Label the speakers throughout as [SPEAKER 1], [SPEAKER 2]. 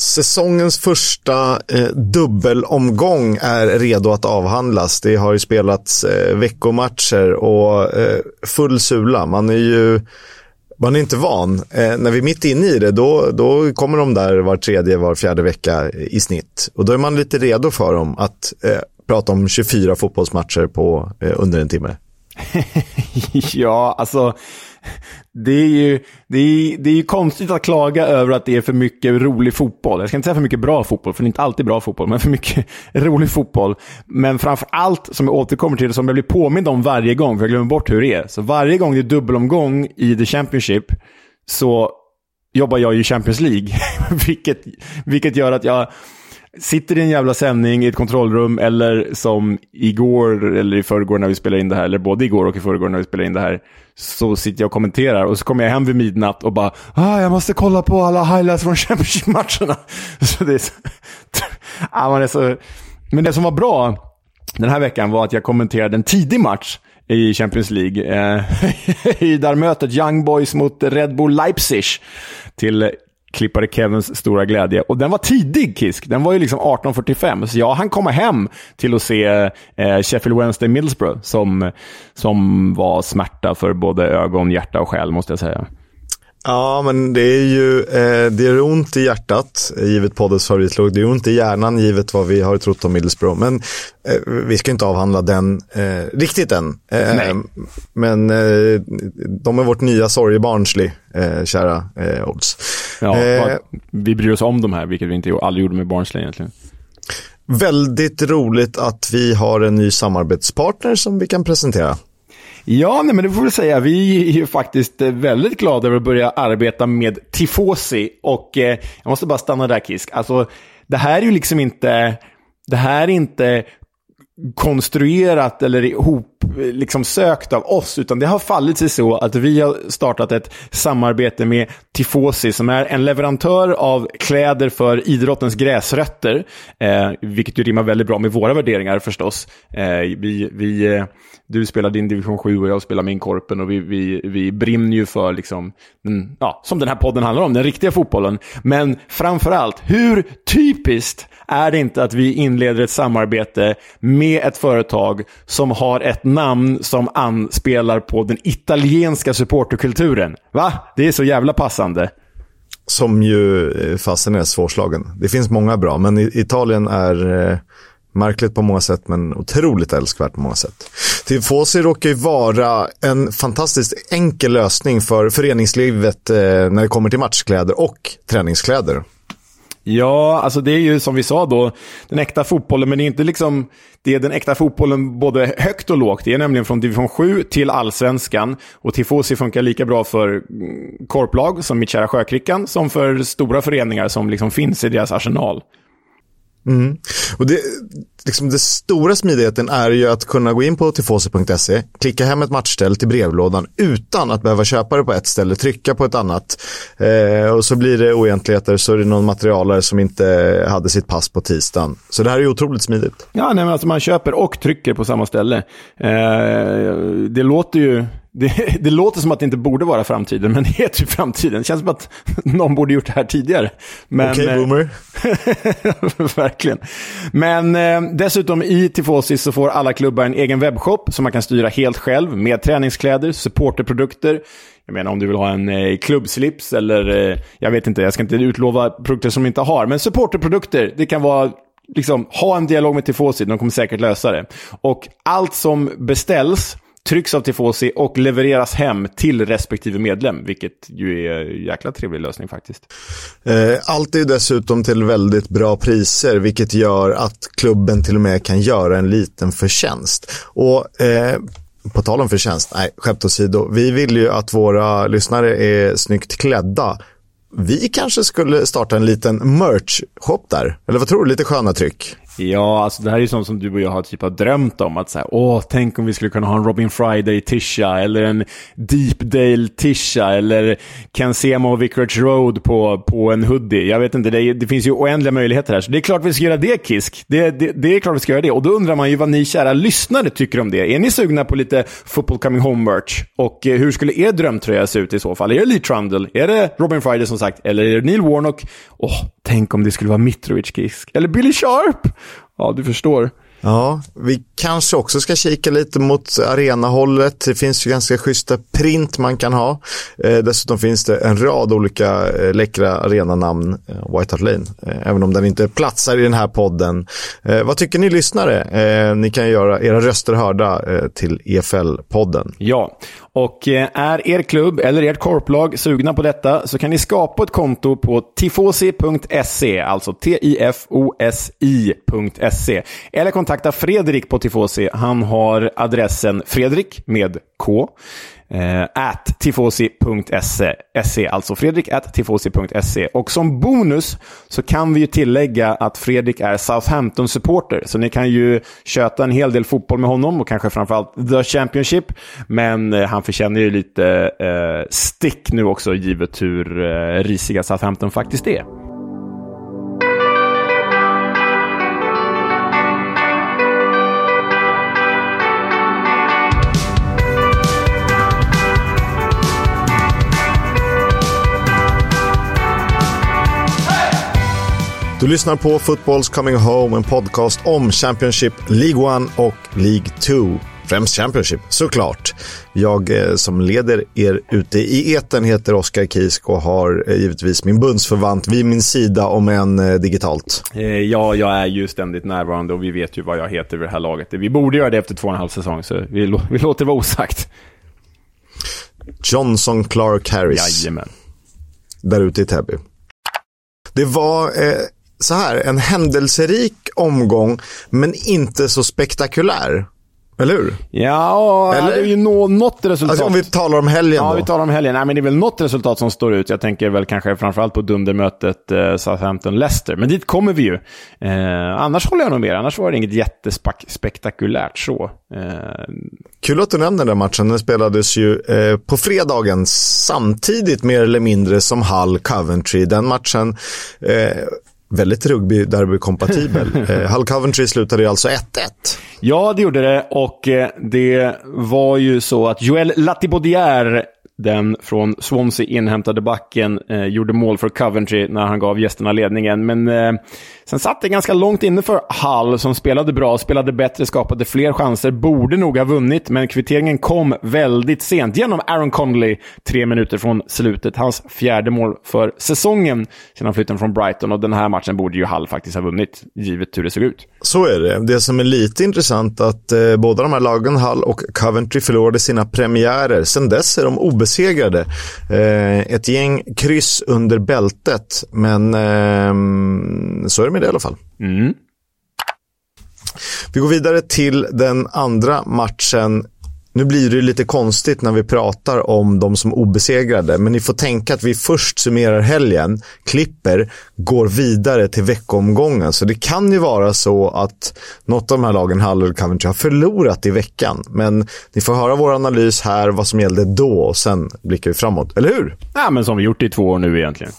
[SPEAKER 1] Säsongens första eh, dubbelomgång är redo att avhandlas. Det har ju spelats eh, veckomatcher och eh, full sula. Man är ju man är inte van. Eh, när vi är mitt inne i det, då, då kommer de där var tredje, var fjärde vecka i snitt. Och då är man lite redo för dem att eh, prata om 24 fotbollsmatcher på eh, under en timme.
[SPEAKER 2] ja, alltså det är ju det är, det är konstigt att klaga över att det är för mycket rolig fotboll. Jag ska inte säga för mycket bra fotboll, för det är inte alltid bra fotboll, men för mycket rolig fotboll. Men framför allt, som jag återkommer till, som jag blir påmind om varje gång, för jag glömmer bort hur det är. Så varje gång det är dubbelomgång i The Championship, så jobbar jag i Champions League. vilket, vilket gör att jag sitter i en jävla sändning i ett kontrollrum eller som igår eller i förrgår när vi spelade in det här, eller både igår och i förrgår när vi spelade in det här, så sitter jag och kommenterar och så kommer jag hem vid midnatt och bara ah, jag måste kolla på alla highlights från Championship-matcherna. Så det är så, ah, man är så... Men det som var bra den här veckan var att jag kommenterade en tidig match i Champions League. Eh, I där mötet Young Boys mot Red Bull Leipzig till klippare Kevins stora glädje. Och den var tidig, Kisk. Den var ju liksom 18.45. Så jag han komma hem till att se eh, Sheffield Wednesday Middlesbrough, som, som var smärta för både ögon, hjärta och själ, måste jag säga.
[SPEAKER 1] Ja, men det är ju eh, det är ont i hjärtat, givet poddens favoritlåg. Det är ont i hjärnan, givet vad vi har trott om Middlesbrough. Men eh, vi ska inte avhandla den eh, riktigt än. Eh, men eh, de är vårt nya sorgebarnslig, eh, kära eh, Odds.
[SPEAKER 2] Ja, vi bryr oss om de här, vilket vi inte aldrig gjorde med Barnsley egentligen.
[SPEAKER 1] Väldigt roligt att vi har en ny samarbetspartner som vi kan presentera.
[SPEAKER 2] Ja, nej, men det får vi säga. Vi är ju faktiskt eh, väldigt glada över att börja arbeta med Tifosi. Och eh, jag måste bara stanna där, Kisk. Alltså, det här är ju liksom inte... Det här är inte konstruerat eller ihop liksom sökt av oss, utan det har fallit sig så att vi har startat ett samarbete med Tifosi som är en leverantör av kläder för idrottens gräsrötter, eh, vilket ju rimmar väldigt bra med våra värderingar förstås. Eh, vi, vi, eh, du spelar din division 7 och jag spelar min korpen och vi, vi, vi brinner ju för, liksom, den, ja, som den här podden handlar om, den riktiga fotbollen. Men framför allt, hur typiskt är det inte att vi inleder ett samarbete med ett företag som har ett namn som anspelar på den italienska supporterkulturen? Va? Det är så jävla passande.
[SPEAKER 1] Som ju eh, fasen är svårslagen. Det finns många bra, men Italien är eh, märkligt på många sätt, men otroligt älskvärt på många sätt. Tifosi råkar ju vara en fantastiskt enkel lösning för föreningslivet eh, när det kommer till matchkläder och träningskläder.
[SPEAKER 2] Ja, alltså det är ju som vi sa då, den äkta fotbollen, men det är inte liksom, det är den äkta fotbollen både högt och lågt. Det är nämligen från division 7 till allsvenskan. Och Tifosi funkar lika bra för mm, korplag som mitt kära Sjökrickan, som för stora föreningar som liksom finns i deras arsenal.
[SPEAKER 1] Mm. Och det, liksom det stora smidigheten är ju att kunna gå in på tifosi.se, klicka hem ett matchställ till brevlådan utan att behöva köpa det på ett ställe, trycka på ett annat. Eh, och så blir det oegentligheter, så är det någon materialare som inte hade sitt pass på tisdagen. Så det här är otroligt smidigt.
[SPEAKER 2] Ja, nej, men alltså man köper och trycker på samma ställe. Eh, det låter ju det, det, låter som att det inte borde vara framtiden, men det är typ framtiden. Det känns som att någon borde gjort det här tidigare.
[SPEAKER 1] Okej, okay, boomer.
[SPEAKER 2] verkligen. Men eh, dessutom i Tifosi så får alla klubbar en egen webbshop som man kan styra helt själv med träningskläder, supporterprodukter. Jag menar om du vill ha en eh, klubbslips eller, eh, jag vet inte, jag ska inte utlova produkter som de inte har. Men supporterprodukter, det kan vara liksom, ha en dialog med Tifosi, de kommer säkert lösa det. Och allt som beställs trycks av Tifosi och levereras hem till respektive medlem, vilket ju är en jäkla trevlig lösning faktiskt.
[SPEAKER 1] Eh, allt är dessutom till väldigt bra priser, vilket gör att klubben till och med kan göra en liten förtjänst. Och eh, på tal om förtjänst, nej, skämt åsido, vi vill ju att våra lyssnare är snyggt klädda. Vi kanske skulle starta en liten merch-shop där, eller vad tror du? Lite sköna tryck.
[SPEAKER 2] Ja, alltså det här är ju sånt som du och jag har typ har drömt om. Att säga, åh, tänk om vi skulle kunna ha en Robin Friday-tisha, eller en Deepdale-tisha, eller Ken Sema och Vicarage Road på, på en hoodie. Jag vet inte, det, det, finns ju oändliga möjligheter här. Så det är klart vi ska göra det, Kisk. Det, det, det, är klart vi ska göra det. Och då undrar man ju vad ni kära lyssnare tycker om det. Är ni sugna på lite Football Coming Home-merch? Och eh, hur skulle er drömtröja se ut i så fall? Är det Lee Trundle? Är det Robin Friday som sagt? Eller är det Neil Warnock? Åh, tänk om det skulle vara Mitrovic Kisk. Eller Billy Sharp! Ja, du förstår.
[SPEAKER 1] Ja, vi kanske också ska kika lite mot arenahållet. Det finns ju ganska schyssta print man kan ha. Eh, dessutom finns det en rad olika eh, läckra arenanamn, eh, White Hart Lane, eh, även om den inte platsar i den här podden. Eh, vad tycker ni lyssnare? Eh, ni kan göra era röster hörda till EFL-podden.
[SPEAKER 2] Ja, och eh, är er klubb eller ert korplag sugna på detta så kan ni skapa ett konto på tifosi.se, alltså T-I-F-O-S-I.se. Eller kontakta Fredrik på Tifosi. Han har adressen Fredrik med K. Eh, at tifosi.se, alltså Fredrik at tifosi.se. Och som bonus så kan vi ju tillägga att Fredrik är Southampton-supporter, så ni kan ju köta en hel del fotboll med honom och kanske framförallt The Championship. Men eh, han förtjänar ju lite eh, stick nu också, givet hur eh, risiga Southampton faktiskt är.
[SPEAKER 1] Du lyssnar på Football's Coming Home, en podcast om Championship, League 1 och League 2. Främst Championship, såklart. Jag eh, som leder er ute i eten heter Oskar Kisk och har eh, givetvis min bundsförvant vid min sida, om än eh, digitalt.
[SPEAKER 2] Ja, jag är ju ständigt närvarande och vi vet ju vad jag heter vid det här laget. Vi borde göra det efter två och en halv säsong, så vi, vi låter det vara osagt.
[SPEAKER 1] Johnson Clark Harris.
[SPEAKER 2] Jajamän.
[SPEAKER 1] Där ute i Täby. Det var eh, så här, en händelserik omgång, men inte så spektakulär. Eller hur?
[SPEAKER 2] Ja, Eller? det är ju nå, något resultat.
[SPEAKER 1] Alltså om vi talar om helgen
[SPEAKER 2] Ja,
[SPEAKER 1] då.
[SPEAKER 2] vi talar om helgen. Nej, men det är väl något resultat som står ut. Jag tänker väl kanske framförallt på dundermötet eh, Southampton-Leicester. Men dit kommer vi ju. Eh, annars håller jag nog med. Annars var det inget jättespektakulärt så. Eh...
[SPEAKER 1] Kul att du nämner den matchen. Den spelades ju eh, på fredagen samtidigt mer eller mindre som Hull Coventry. Den matchen eh, väldigt rugby-derby-kompatibel. eh, Hull Coventry slutade ju alltså 1-1.
[SPEAKER 2] Ja, det gjorde det. Och eh, det var ju så att Joel Latibaudière den från Swansea inhämtade backen eh, gjorde mål för Coventry när han gav gästerna ledningen. Men eh, sen satt det ganska långt inne för Hull som spelade bra, spelade bättre, skapade fler chanser. Borde nog ha vunnit, men kvitteringen kom väldigt sent genom Aaron Connolly tre minuter från slutet. Hans fjärde mål för säsongen sedan flytten från Brighton. Och den här matchen borde ju Hull faktiskt ha vunnit, givet hur det såg ut.
[SPEAKER 1] Så är det. Det som är lite intressant att eh, båda de här lagen, Hull och Coventry, förlorade sina premiärer. Sen dess är de obesegrade obesegrade. Eh, ett gäng kryss under bältet, men eh, så är det med det i alla fall.
[SPEAKER 2] Mm.
[SPEAKER 1] Vi går vidare till den andra matchen nu blir det lite konstigt när vi pratar om de som obesegrade, men ni får tänka att vi först summerar helgen, klipper, går vidare till veckomgången. Så det kan ju vara så att något av de här lagen, Hull och Coventry, har förlorat i veckan. Men ni får höra vår analys här, vad som gällde då och sen blickar vi framåt, eller hur?
[SPEAKER 2] Ja, men som vi gjort i två år nu egentligen.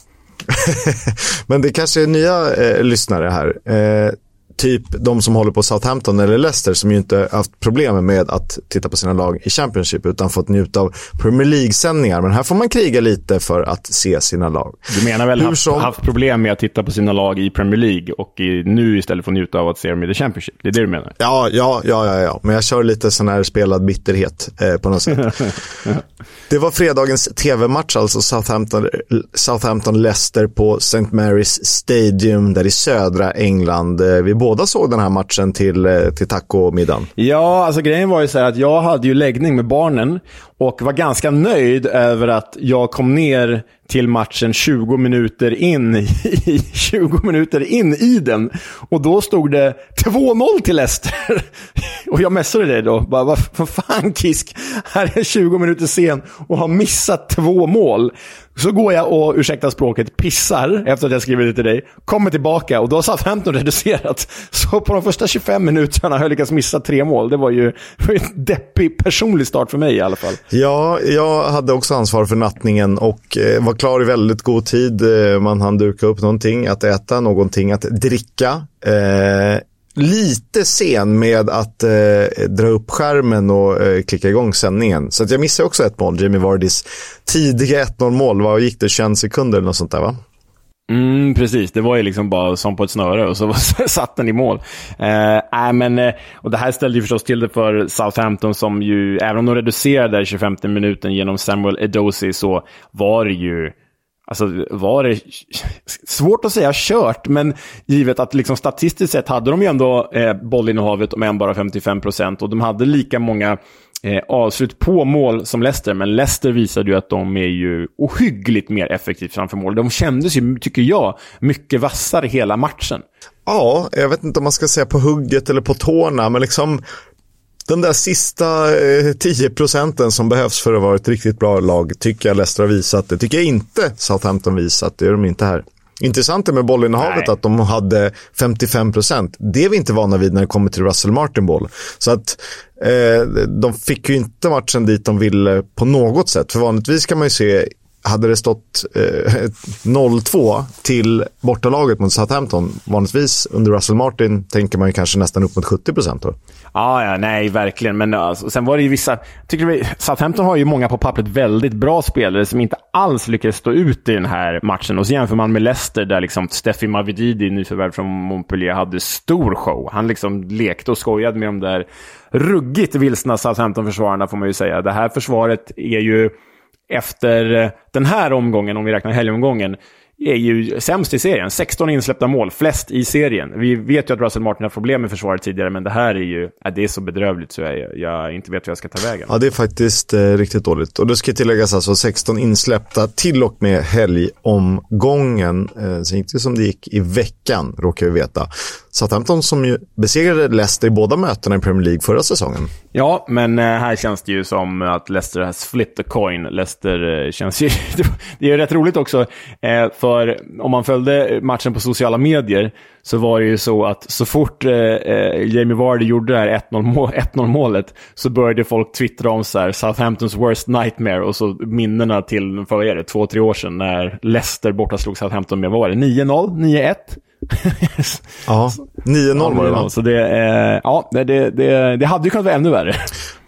[SPEAKER 1] men det kanske är nya eh, lyssnare här. Eh, typ de som håller på Southampton eller Leicester som ju inte haft problem med att titta på sina lag i Championship utan fått njuta av Premier League-sändningar. Men här får man kriga lite för att se sina lag.
[SPEAKER 2] Du menar väl haft, som... haft problem med att titta på sina lag i Premier League och i, nu istället få njuta av att se dem i The Championship? Det är det du menar?
[SPEAKER 1] Ja, ja, ja, ja, ja. men jag kör lite sån här spelad bitterhet eh, på något sätt. det var fredagens tv-match, alltså Southampton, Southampton på St. Mary's Stadium där i södra England. Eh, vi båda såg den här matchen till, eh, till tacomiddagen.
[SPEAKER 2] Ja, alltså grejen var ju så här att jag hade ju läggning med barnen och var ganska nöjd över att jag kom ner till matchen 20 minuter in i, 20 minuter in i den. Och då stod det 2-0 till Leicester. Och jag messade dig då. Bara, vad, vad fan Kisk, här är 20 minuter sen och har missat två mål. Så går jag och, ursäkta språket, pissar efter att jag skrivit det till dig. Kommer tillbaka och då har Southampton reducerat. Så på de första 25 minuterna har jag lyckats missa tre mål. Det var ju en deppig personlig start för mig i alla fall.
[SPEAKER 1] Ja, jag hade också ansvar för nattningen och eh, var klar i väldigt god tid. Eh, man hann duka upp någonting att äta, någonting att dricka. Eh, lite sen med att eh, dra upp skärmen och eh, klicka igång sändningen. Så att jag missade också ett mål, Jamie Vardys tidiga 1-0 mål. Vad gick det, 21 sekunder eller något sånt där va?
[SPEAKER 2] Mm, precis, det var ju liksom bara som på ett snöre och så satt den i mål. Eh, äh, men, eh, och det här ställde ju förstås till det för Southampton som ju, även om de reducerade 25 minuten genom Samuel Edosi så var det ju Alltså var det svårt att säga kört, men givet att liksom statistiskt sett hade de ju ändå eh, bollinnehavet om än bara 55 procent och de hade lika många eh, avslut på mål som Leicester, men Leicester visade ju att de är ju ohyggligt mer effektivt framför mål. De kändes ju, tycker jag, mycket vassare hela matchen.
[SPEAKER 1] Ja, jag vet inte om man ska säga på hugget eller på tårna, men liksom den där sista eh, 10 procenten som behövs för att vara ett riktigt bra lag tycker jag Leicester har visat. Det tycker jag inte Southampton visat. Det gör de inte här. Intressant är med bollinnehavet att de hade 55 procent. Det är vi inte vana vid när det kommer till Russell Martin-boll. Så att eh, de fick ju inte matchen dit de ville på något sätt. För vanligtvis kan man ju se hade det stått eh, 0-2 till bortalaget mot Southampton, vanligtvis under Russell Martin tänker man ju kanske nästan upp mot 70 procent.
[SPEAKER 2] Ja, ja, nej, verkligen. Men alltså, sen var det ju vissa... Tycker vi, Southampton har ju många på pappret väldigt bra spelare som inte alls lyckades stå ut i den här matchen. Och så jämför man med Leicester där liksom Steffi Mavididi, nyförvärv från Montpellier, hade stor show. Han liksom lekte och skojade med de där ruggigt vilsna Southampton-försvararna, får man ju säga. Det här försvaret är ju efter eh, den här omgången, om vi räknar helgomgången, är ju sämst i serien. 16 insläppta mål, flest i serien. Vi vet ju att Russell Martin har problem med försvaret tidigare, men det här är ju äh, det är så bedrövligt så jag, jag inte vet hur jag ska ta vägen.
[SPEAKER 1] Ja, det är faktiskt eh, riktigt dåligt. Och det ska tilläggas alltså 16 insläppta till och med helgomgången. Eh, sen gick det som det gick i veckan, råkar vi veta. Southampton som ju besegrade Leicester i båda mötena i Premier League förra säsongen.
[SPEAKER 2] Ja, men eh, här känns det ju som att Leicester har split the coin. Leicester eh, känns ju... det är rätt roligt också, eh, för om man följde matchen på sociala medier så var det ju så att så fort eh, eh, Jamie Vardy gjorde det här 1-0 målet så började folk twittra om så här, Southamptons worst nightmare och så minnena till, vad är det, två, tre år sedan när Leicester borta slog Southampton med, vad var det, 9-0? 9-1?
[SPEAKER 1] Ja, 9-0 var det va?
[SPEAKER 2] Så det, eh, ja, det, det, det hade ju kunnat vara ännu värre.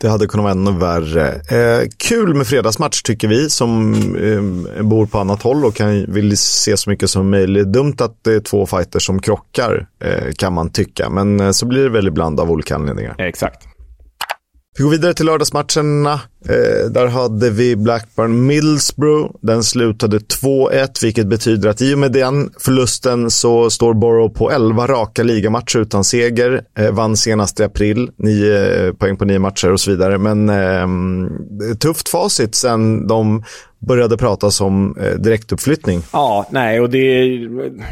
[SPEAKER 1] Det hade kunnat vara ännu värre. Eh, kul med fredagsmatch tycker vi som eh, bor på annat håll och kan, vill se så mycket som möjligt. Dumt att det är två fighter som krockar eh, kan man tycka, men eh, så blir det väl ibland av olika anledningar.
[SPEAKER 2] Exakt.
[SPEAKER 1] Vi går vidare till lördagsmatcherna. Eh, där hade vi Blackburn Middlesbrough. Den slutade 2-1, vilket betyder att i och med den förlusten så står Borough på 11 raka ligamatcher utan seger. Eh, vann senast i april, 9 eh, poäng på 9 matcher och så vidare. Men eh, tufft facit sen de började prata om eh, direktuppflyttning.
[SPEAKER 2] Ja, nej, och det,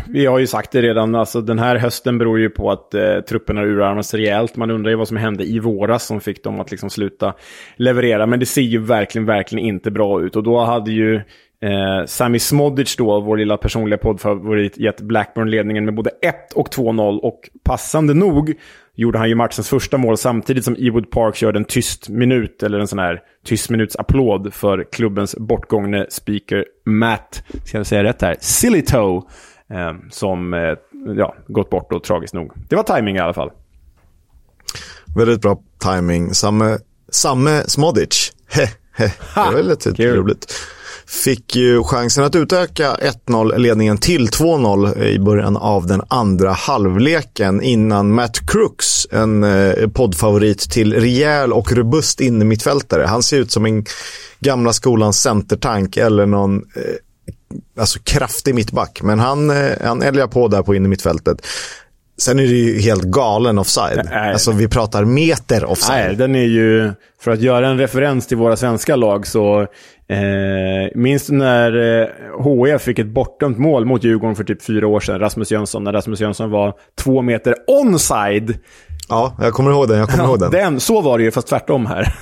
[SPEAKER 2] vi har ju sagt det redan, alltså den här hösten beror ju på att eh, trupperna urarmas rejält. Man undrar ju vad som hände i våras som fick dem att liksom sluta leverera. Men det ser ju verkligen, verkligen inte bra ut. Och då hade ju eh, Sami Smodic då, vår lilla personliga poddfavorit, gett Blackburn ledningen med både 1 och 2-0. Och passande nog gjorde han ju matchens första mål samtidigt som Ewood Park körde en tyst minut, eller en sån här tyst minuts applåd för klubbens bortgångne speaker Matt, ska jag säga rätt här, Silly Toe, eh, som eh, ja, gått bort då, tragiskt nog. Det var timing i alla fall.
[SPEAKER 1] Väldigt bra timing. Samme, samme Smodic. He, he. Det var lite roligt fick ju chansen att utöka 1-0 ledningen till 2-0 i början av den andra halvleken innan Matt Crooks, en eh, poddfavorit till rejäl och robust innermittfältare. Han ser ut som en gamla skolans centertank eller någon eh, alltså kraftig mittback. Men han, eh, han älgar på där på innermittfältet. Sen är det ju helt galen offside. Nej. Alltså vi pratar meter offside.
[SPEAKER 2] Nej, den är ju, för att göra en referens till våra svenska lag så Eh, minns du när eh, HF fick ett bortdömt mål mot Djurgården för typ fyra år sedan? Rasmus Jönsson, när Rasmus Jönsson var två meter onside.
[SPEAKER 1] Ja, jag kommer ihåg den. Jag kommer ihåg den.
[SPEAKER 2] den. Så var det ju, fast tvärtom här.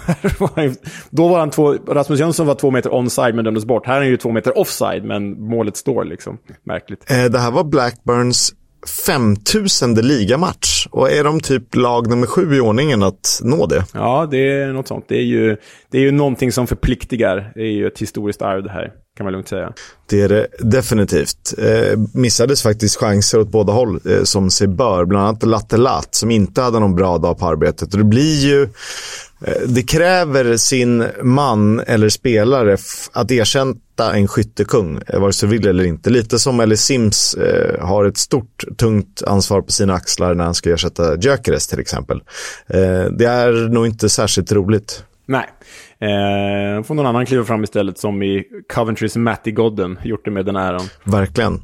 [SPEAKER 2] Då var han två, Rasmus Jönsson var två meter onside men dömdes bort. Här är han ju två meter offside, men målet står liksom. Märkligt.
[SPEAKER 1] Eh, det här var Blackburns femtusende ligamatch. Och är de typ lag nummer sju i ordningen att nå det?
[SPEAKER 2] Ja, det är något sånt. Det är ju, det är ju någonting som förpliktigar. Det är ju ett historiskt arv det här, kan man lugnt säga.
[SPEAKER 1] Det är det definitivt. Eh, missades faktiskt chanser åt båda håll eh, som sig bör. Bland annat Lattelat som inte hade någon bra dag på arbetet. Och det blir ju det kräver sin man eller spelare att erkänna en skyttekung, vare sig vill eller inte. Lite som Ellie Sims eh, har ett stort, tungt ansvar på sina axlar när han ska ersätta Gyökeres till exempel. Eh, det är nog inte särskilt roligt.
[SPEAKER 2] Nej. Eh, får någon annan kliva fram istället som i Coventrys Matty Godden gjort det med den äran.
[SPEAKER 1] Verkligen.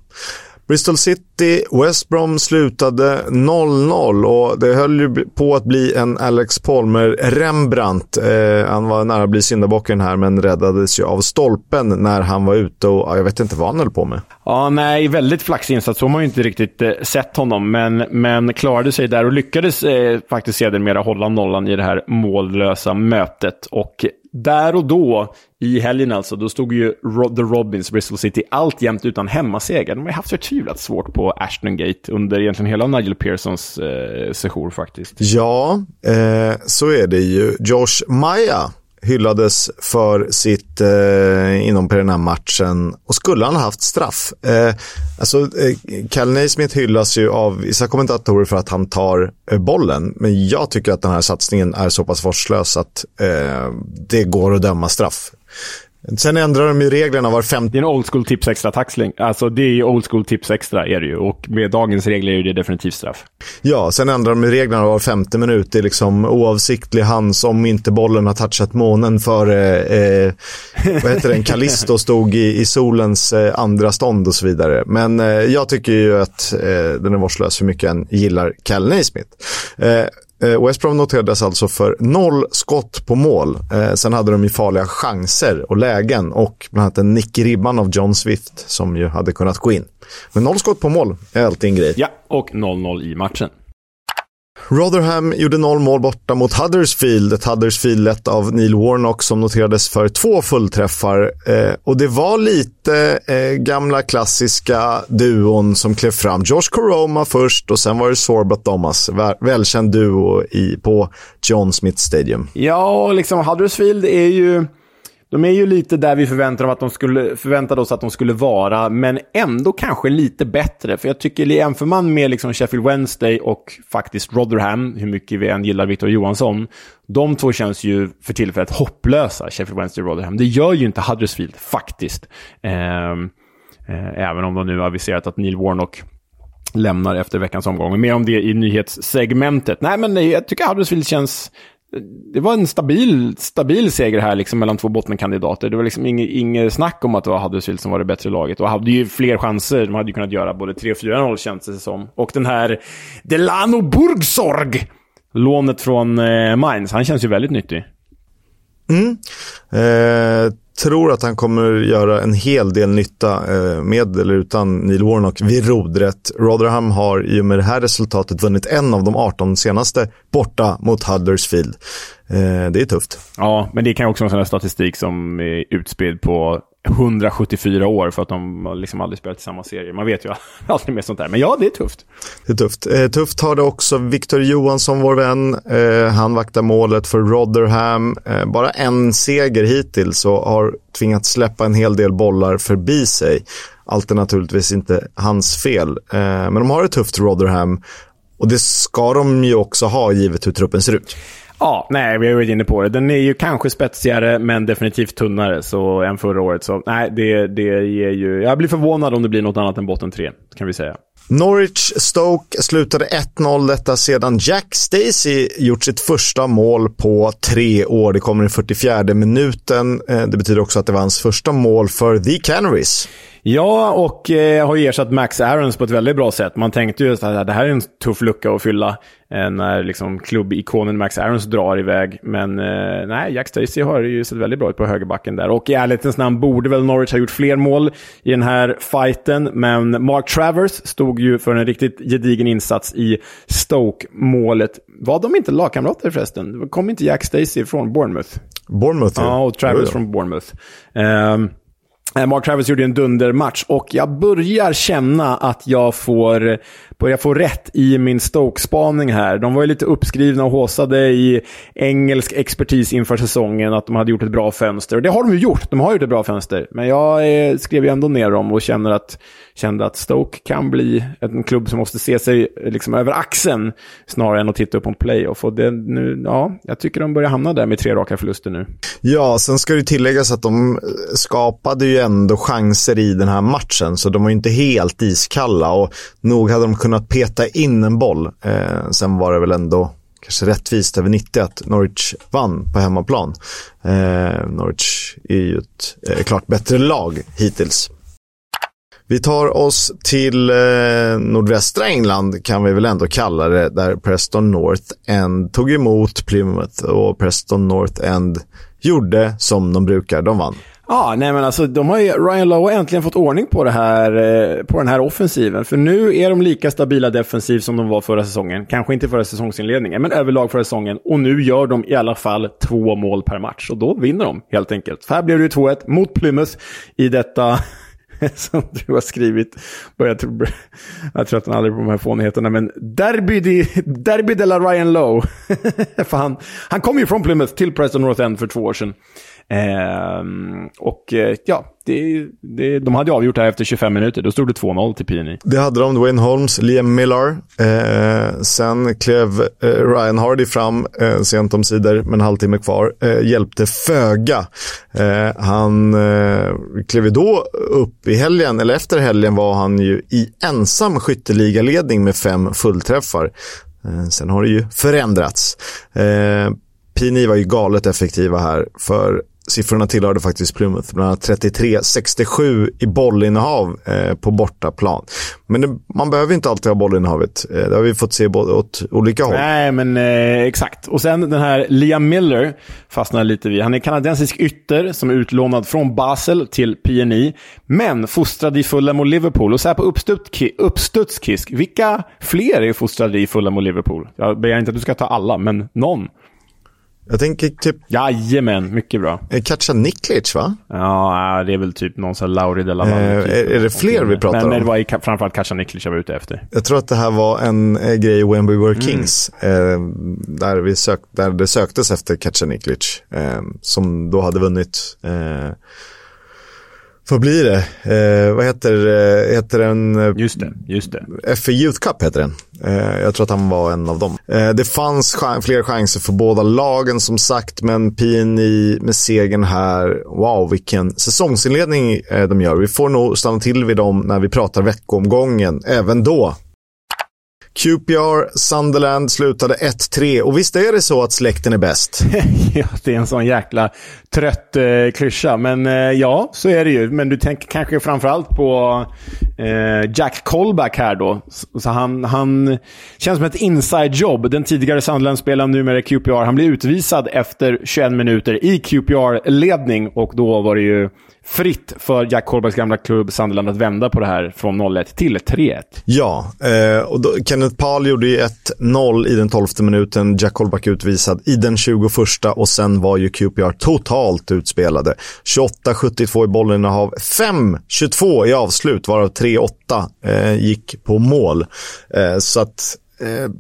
[SPEAKER 1] Bristol City, West Brom slutade 0-0 och det höll ju på att bli en Alex Palmer-Rembrandt. Eh, han var nära att bli syndabocken här men räddades ju av stolpen när han var ute och jag vet inte vad han höll på med.
[SPEAKER 2] Ja, nej, väldigt flaxig insats. Så har man ju inte riktigt eh, sett honom, men, men klarade sig där och lyckades eh, faktiskt sedermera hålla nollan i det här mållösa mötet. Och där och då, i helgen alltså, då stod ju The Robins, Bristol City, alltjämt utan hemmaseger. De har ju haft förtvivlat svårt på Ashton Gate under egentligen hela Nigel Pearsons eh, sejour faktiskt.
[SPEAKER 1] Ja, eh, så är det ju. Josh Maya hyllades för sitt eh, inhopp i den här matchen och skulle han ha haft straff. Eh, alltså, eh, Cal Naismith hyllas ju av vissa kommentatorer för att han tar eh, bollen, men jag tycker att den här satsningen är så pass vårdslös att eh, det går att döma straff. Sen ändrar de ju reglerna var femte...
[SPEAKER 2] Det är en old school tips extra taxling. Alltså det är ju old school tips extra är det ju. Och med dagens regler är det definitivt straff.
[SPEAKER 1] Ja, sen ändrar de ju reglerna var femte minut. Det är liksom oavsiktlig hands om inte bollen har touchat månen före, eh, vad heter den, Callisto stod i, i solens eh, andra stånd och så vidare. Men eh, jag tycker ju att eh, den är vårdslös hur mycket en gillar Cal Naismith. Eh, West Brom noterades alltså för noll skott på mål. Eh, sen hade de ju farliga chanser och lägen och bland annat en nick i ribban av John Swift som ju hade kunnat gå in. Men noll skott på mål är alltid en grej.
[SPEAKER 2] Ja, och 0-0 i matchen.
[SPEAKER 1] Rotherham gjorde noll mål borta mot Huddersfield. Ett Huddersfield lett av Neil Warnock som noterades för två fullträffar. Eh, och det var lite eh, gamla klassiska duon som klev fram. Josh Coroma först och sen var det Sorbat Thomas. Välkänd duo i, på John Smith Stadium.
[SPEAKER 2] Ja, liksom Huddersfield är ju de är ju lite där vi förväntade, att de skulle, förväntade oss att de skulle vara, men ändå kanske lite bättre. För jag tycker, jämför man med liksom Sheffield Wednesday och faktiskt Rotherham, hur mycket vi än gillar Victor Johansson, de två känns ju för tillfället hopplösa, Sheffield Wednesday och Rotherham. Det gör ju inte Huddersfield, faktiskt. Eh, eh, även om de nu har aviserat att Neil Warnock lämnar efter veckans omgång. Mer om det i nyhetssegmentet. Nej, men jag tycker Huddersfield känns det var en stabil, stabil seger här liksom mellan två bottenkandidater. Det var liksom inget, inget snack om att det var Huddersfield som var det bättre laget. Och hade ju fler chanser. De hade ju kunnat göra både 3 och 4-0 känns det som. Och den här Delano Burgsorg, lånet från eh, Mainz, han känns ju väldigt nyttig.
[SPEAKER 1] Mm. Eh, tror att han kommer göra en hel del nytta eh, med eller utan Neil Warnock vid rodret. Rotherham har i och med det här resultatet vunnit en av de 18 senaste borta mot Huddersfield. Eh, det är tufft.
[SPEAKER 2] Ja, men det kan också vara en sån här statistik som är utspridd på 174 år för att de liksom aldrig spelat i samma serie. Man vet ju aldrig mer sånt där. Men ja, det är tufft.
[SPEAKER 1] Det är tufft. Eh, tufft har det också Victor Johansson, vår vän. Eh, han vaktar målet för Rotherham. Eh, bara en seger hittills och har tvingats släppa en hel del bollar förbi sig. Allt är naturligtvis inte hans fel. Eh, men de har ett tufft Rotherham och det ska de ju också ha givet hur truppen ser ut.
[SPEAKER 2] Ja, nej, vi har varit inne på det. Den är ju kanske spetsigare, men definitivt tunnare så, än förra året. Så nej, det, det ger ju... Jag blir förvånad om det blir något annat än botten tre, kan vi säga.
[SPEAKER 1] Norwich Stoke slutade 1-0 detta sedan Jack Stacey gjort sitt första mål på tre år. Det kommer i 44 minuten. Eh, det betyder också att det var hans första mål för The Canaries.
[SPEAKER 2] Ja, och eh, har ersatt Max Aarons på ett väldigt bra sätt. Man tänkte ju att det här är en tuff lucka att fylla eh, när liksom klubbikonen Max Aarons drar iväg. Men eh, nej, Jack Stacey har ju sett väldigt bra ut på högerbacken där. Och i ärlighetens namn borde väl Norwich ha gjort fler mål i den här fighten. Men Mark Travers stod ju för en riktigt gedigen insats i Stoke-målet. Var de inte lagkamrater förresten? Kom inte Jack Stacey från Bournemouth?
[SPEAKER 1] Bournemouth,
[SPEAKER 2] ja. Ja, och Travers från Bournemouth. Um, Eh, Mark Travis gjorde en dundermatch och jag börjar känna att jag får börjar få rätt i min Stoke-spaning här. De var ju lite uppskrivna och håsade i engelsk expertis inför säsongen att de hade gjort ett bra fönster. Och det har de ju gjort. De har gjort ett bra fönster. Men jag eh, skrev ju ändå ner dem och känner att, kände att Stoke kan bli en klubb som måste se sig liksom över axeln snarare än att titta upp på en playoff. Och det, nu, ja, jag tycker de börjar hamna där med tre raka förluster nu.
[SPEAKER 1] Ja, sen ska det tilläggas att de skapade ju ändå chanser i den här matchen, så de var ju inte helt iskalla och nog hade de kunnat peta in en boll. Eh, sen var det väl ändå kanske rättvist över 90 att Norwich vann på hemmaplan. Eh, Norwich är ju ett eh, klart bättre lag hittills. Vi tar oss till eh, nordvästra England kan vi väl ändå kalla det, där Preston North End tog emot Plymouth och Preston North End gjorde som de brukar, de vann.
[SPEAKER 2] Ja, nej men alltså de har ju, Ryan Lowe har äntligen fått ordning på, det här, eh, på den här offensiven. För nu är de lika stabila defensivt som de var förra säsongen. Kanske inte förra säsongsinledningen, men överlag förra säsongen. Och nu gör de i alla fall två mål per match. Och då vinner de helt enkelt. För här blev det ju 2-1 mot Plymouth i detta som du har skrivit. Jag tror, jag att han aldrig på de här fånigheterna, men Derby de, Derby de la Ryan Lowe. För han, han kom ju från Plymouth till Preston North End för två år sedan. Ehm, och eh, ja, det, det, de hade avgjort det här efter 25 minuter. Då stod det 2-0 till PNI.
[SPEAKER 1] Det hade de. Wayne Holmes, Liam Millar. Eh, sen klev eh, Ryan Hardy fram eh, sent om sidor med en halvtimme kvar. Eh, hjälpte föga. Eh, han eh, klev då upp i helgen, eller efter helgen var han ju i ensam skytteligaledning med fem fullträffar. Eh, sen har det ju förändrats. Eh, PNI var ju galet effektiva här, för siffrorna tillhörde faktiskt Plymouth, bland annat 33-67 i bollinnehav eh, på bortaplan. Men det, man behöver inte alltid ha bollinnehavet. Eh, det har vi fått se både åt olika håll.
[SPEAKER 2] Nej, men eh, exakt. Och sen den här Liam Miller fastnar lite vid. Han är kanadensisk ytter som är utlånad från Basel till PNI, men fostrad i Fulham och Liverpool. Och så här på uppstudskisk, vilka fler är fostrade i Fulham och Liverpool? Jag begär inte att du ska ta alla, men någon.
[SPEAKER 1] Jag tänker typ...
[SPEAKER 2] Jajamän, mycket bra.
[SPEAKER 1] Katja Niklic, va?
[SPEAKER 2] Ja, det är väl typ någon sån Lauri de la
[SPEAKER 1] eh, är, är, det fler vi pratar
[SPEAKER 2] men,
[SPEAKER 1] om?
[SPEAKER 2] Men det var framförallt Katja Niklic jag var ute efter.
[SPEAKER 1] Jag tror att det här var en eh, grej when we were kings. Mm. Eh, där, vi sök, där det söktes efter Katja Niklic. Eh, som då hade vunnit vad blir det? Eh, vad heter, eh, heter den?
[SPEAKER 2] Eh, just det, just det.
[SPEAKER 1] FA Youth Cup heter den. Eh, jag tror att han var en av dem. Eh, det fanns ch fler chanser för båda lagen som sagt, men PNI med segern här. Wow, vilken säsongsinledning de gör. Vi får nog stanna till vid dem när vi pratar veckomgången, även då. QPR, Sunderland slutade 1-3 och visst är det så att släkten är bäst?
[SPEAKER 2] ja, det är en sån jäkla trött eh, klyscha. Men eh, ja, så är det ju. Men du tänker kanske framförallt på eh, Jack Colback här då. Så han, han känns som ett inside-jobb. Den tidigare Sunderland-spelaren, numera QPR, han blir utvisad efter 21 minuter i QPR-ledning och då var det ju fritt för Jack Colbacks gamla klubb Sunderland att vända på det här från 0-1 till 3-1.
[SPEAKER 1] Ja, eh, och då, Kenneth Paul gjorde ju 1-0 i den 12 minuten. Jack Colback utvisad i den 21 och sen var ju QPR totalt utspelade. 28-72 i bollinnehav, 5-22 i avslut, varav 3-8 eh, gick på mål. Eh, så att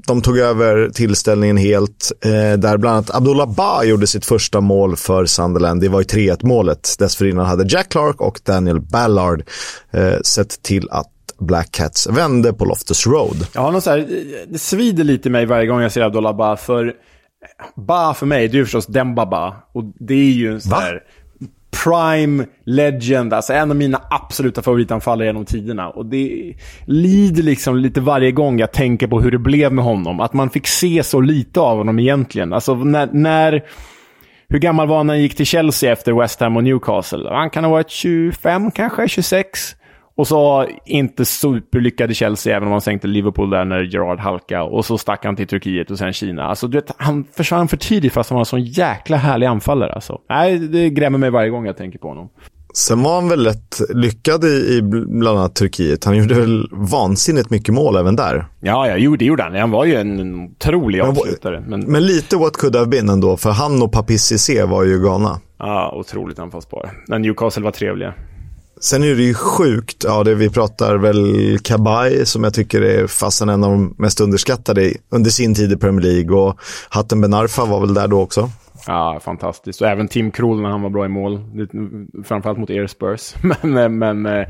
[SPEAKER 1] de tog över tillställningen helt, eh, där bland annat Abdullah Ba gjorde sitt första mål för Sunderland. Det var ju 3-1 målet. Dessförinnan hade Jack Clark och Daniel Ballard eh, sett till att Black Cats vände på Loftus Road.
[SPEAKER 2] Ja, något så här, det svider lite i mig varje gång jag ser Abdullah Ba, för Ba för mig, det är ju förstås Demba Ba. Och det är ju en sån här prime legend, alltså en av mina absoluta favoritanfallare genom tiderna. Och det lider liksom lite varje gång jag tänker på hur det blev med honom. Att man fick se så lite av honom egentligen. Alltså när... när hur gammal var han när han gick till Chelsea efter West Ham och Newcastle? Han kan ha varit 25 kanske, 26. Och så inte superlyckade Chelsea, även om han sänkte Liverpool där när Gerard halka. Och så stack han till Turkiet och sen Kina. Alltså, du vet, han försvann för tidigt fast han var en sån jäkla härlig anfallare. Alltså. Nej, det grämer mig varje gång jag tänker på honom.
[SPEAKER 1] Sen var han väl rätt lyckad i, i bland annat Turkiet. Han gjorde väl vansinnigt mycket mål även där.
[SPEAKER 2] Ja, ja jo, det gjorde han. Han var ju en otrolig avslutare.
[SPEAKER 1] Men, men lite what could have been ändå, för han och Papi Cissé var ju galna.
[SPEAKER 2] Ja, otroligt anfallsbara. Men Newcastle var trevliga.
[SPEAKER 1] Sen är det ju sjukt, ja det vi pratar väl Kabay som jag tycker är fasen en av de mest underskattade under sin tid i Premier League och Hatten Ben Arfa var väl där då också.
[SPEAKER 2] Ja, fantastiskt. Och även Tim Krul när han var bra i mål. Framförallt mot er Spurs. men, men, äh,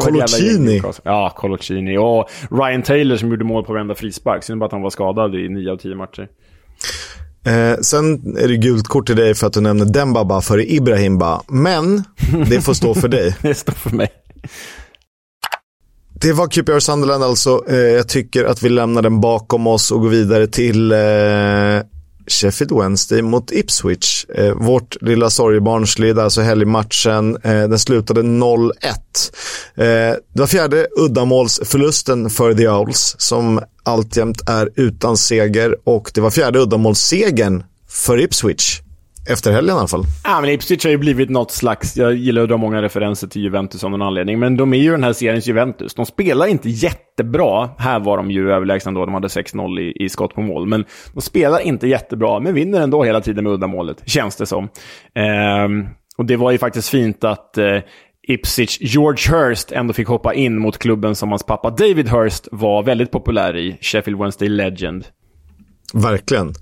[SPEAKER 1] Colocini.
[SPEAKER 2] Ja, Colocini. Och Ryan Taylor som gjorde mål på varenda frispark. Synd bara att han var skadad i nio av tio matcher.
[SPEAKER 1] Eh, sen är det gult kort till dig för att du nämner Dembaba före Ibrahimba. Men det får stå för dig.
[SPEAKER 2] det står för mig.
[SPEAKER 1] Det var QPR Sunderland alltså. Eh, jag tycker att vi lämnar den bakom oss och går vidare till eh, Sheffield Wednesday mot Ipswich. Eh, vårt lilla sorgebarn slid alltså helgmatchen. Eh, den slutade 0-1. Eh, det var fjärde uddamålsförlusten för The Owls som alltjämt är utan seger och det var fjärde uddamålssegern för Ipswich. Efter helgen i alla fall.
[SPEAKER 2] Ja, men Ipswich har ju blivit något slags, jag gillar att dra många referenser till Juventus av någon anledning, men de är ju den här seriens Juventus. De spelar inte jättebra. Här var de ju överlägsna då, de hade 6-0 i, i skott på mål. Men de spelar inte jättebra, men vinner ändå hela tiden med uddamålet, känns det som. Ehm, och det var ju faktiskt fint att eh, Ipswich George Hurst ändå fick hoppa in mot klubben som hans pappa David Hurst var väldigt populär i, Sheffield Wednesday Legend.
[SPEAKER 1] Verkligen.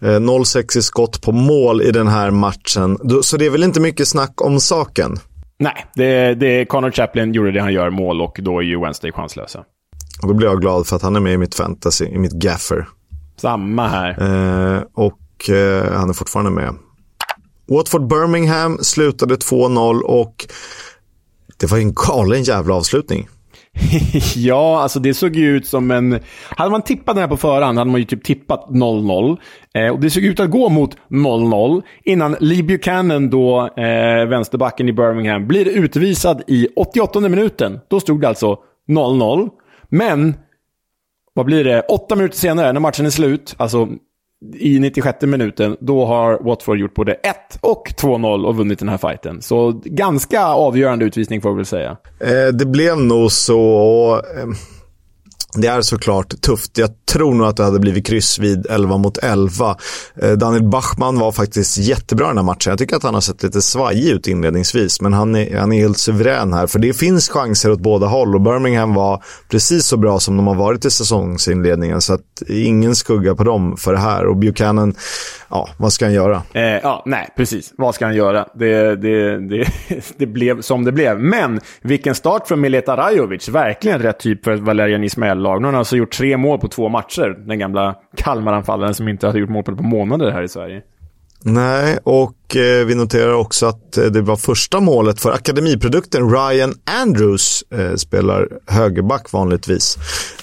[SPEAKER 1] 0-6 eh, i skott på mål i den här matchen. Så det är väl inte mycket snack om saken?
[SPEAKER 2] Nej, det, det, Connor Chaplin gjorde det han gör, mål, och då är ju Wednesday chanslösa.
[SPEAKER 1] Och då blir jag glad för att han är med i mitt fantasy, i mitt gaffer.
[SPEAKER 2] Samma här.
[SPEAKER 1] Eh, och eh, han är fortfarande med. Watford Birmingham slutade 2-0 och det var en galen jävla avslutning.
[SPEAKER 2] ja, alltså det såg ju ut som en... Hade man tippat den här på förhand hade man ju typ tippat 0-0. Eh, och det såg ut att gå mot 0-0 innan Lee Buchanan, då, eh, vänsterbacken i Birmingham, blir utvisad i 88 minuten. Då stod det alltså 0-0. Men, vad blir det? Åtta minuter senare, när matchen är slut, alltså i 96 minuten, då har Watford gjort både 1 och 2-0 och vunnit den här fighten. Så ganska avgörande utvisning får vi väl säga.
[SPEAKER 1] Eh, det blev nog så. Och, eh, det är såklart tufft. Jag tror nog att det hade blivit kryss vid 11 mot 11. Eh, Daniel Bachmann var faktiskt jättebra i den här matchen. Jag tycker att han har sett lite svajig ut inledningsvis, men han är, han är helt suverän här. För det finns chanser åt båda håll och Birmingham var precis så bra som de har varit i säsongsinledningen. Så att ingen skugga på dem för det här. Och Buchanan, ja, vad ska han göra?
[SPEAKER 2] Eh, ja, nej, precis. Vad ska han göra? Det, det, det, det blev som det blev. Men vilken start från Mileta Rajovic. Verkligen rätt typ för Valerian lag. Nu har han alltså gjort tre mål på två matcher. Den gamla Kalmaranfallaren som inte hade gjort mål på, på månader här i Sverige.
[SPEAKER 1] Nej, och eh, vi noterar också att eh, det var första målet för akademiprodukten Ryan Andrews, eh, spelar högerback vanligtvis.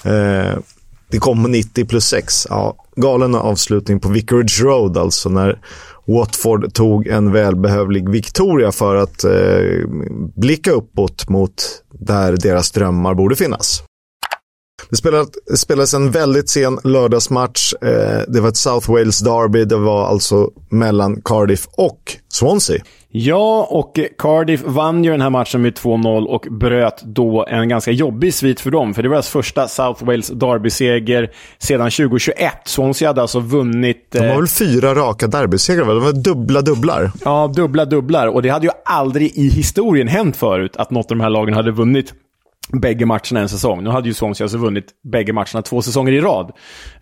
[SPEAKER 1] Eh, det kom 90 plus 6. Ja, galen avslutning på Vicarage Road alltså när Watford tog en välbehövlig Victoria för att eh, blicka uppåt mot där deras drömmar borde finnas. Det spelades en väldigt sen lördagsmatch. Eh, det var ett South Wales Derby. Det var alltså mellan Cardiff och Swansea.
[SPEAKER 2] Ja, och Cardiff vann ju den här matchen med 2-0 och bröt då en ganska jobbig svit för dem. För det var deras första South Wales Derby-seger sedan 2021. Swansea hade alltså vunnit...
[SPEAKER 1] De har väl fyra raka derbysegrar? De var dubbla dubblar.
[SPEAKER 2] Ja, dubbla dubblar. Och det hade ju aldrig i historien hänt förut att något av de här lagen hade vunnit bägge matcherna en säsong. Nu hade ju Swansea alltså vunnit bägge matcherna två säsonger i rad.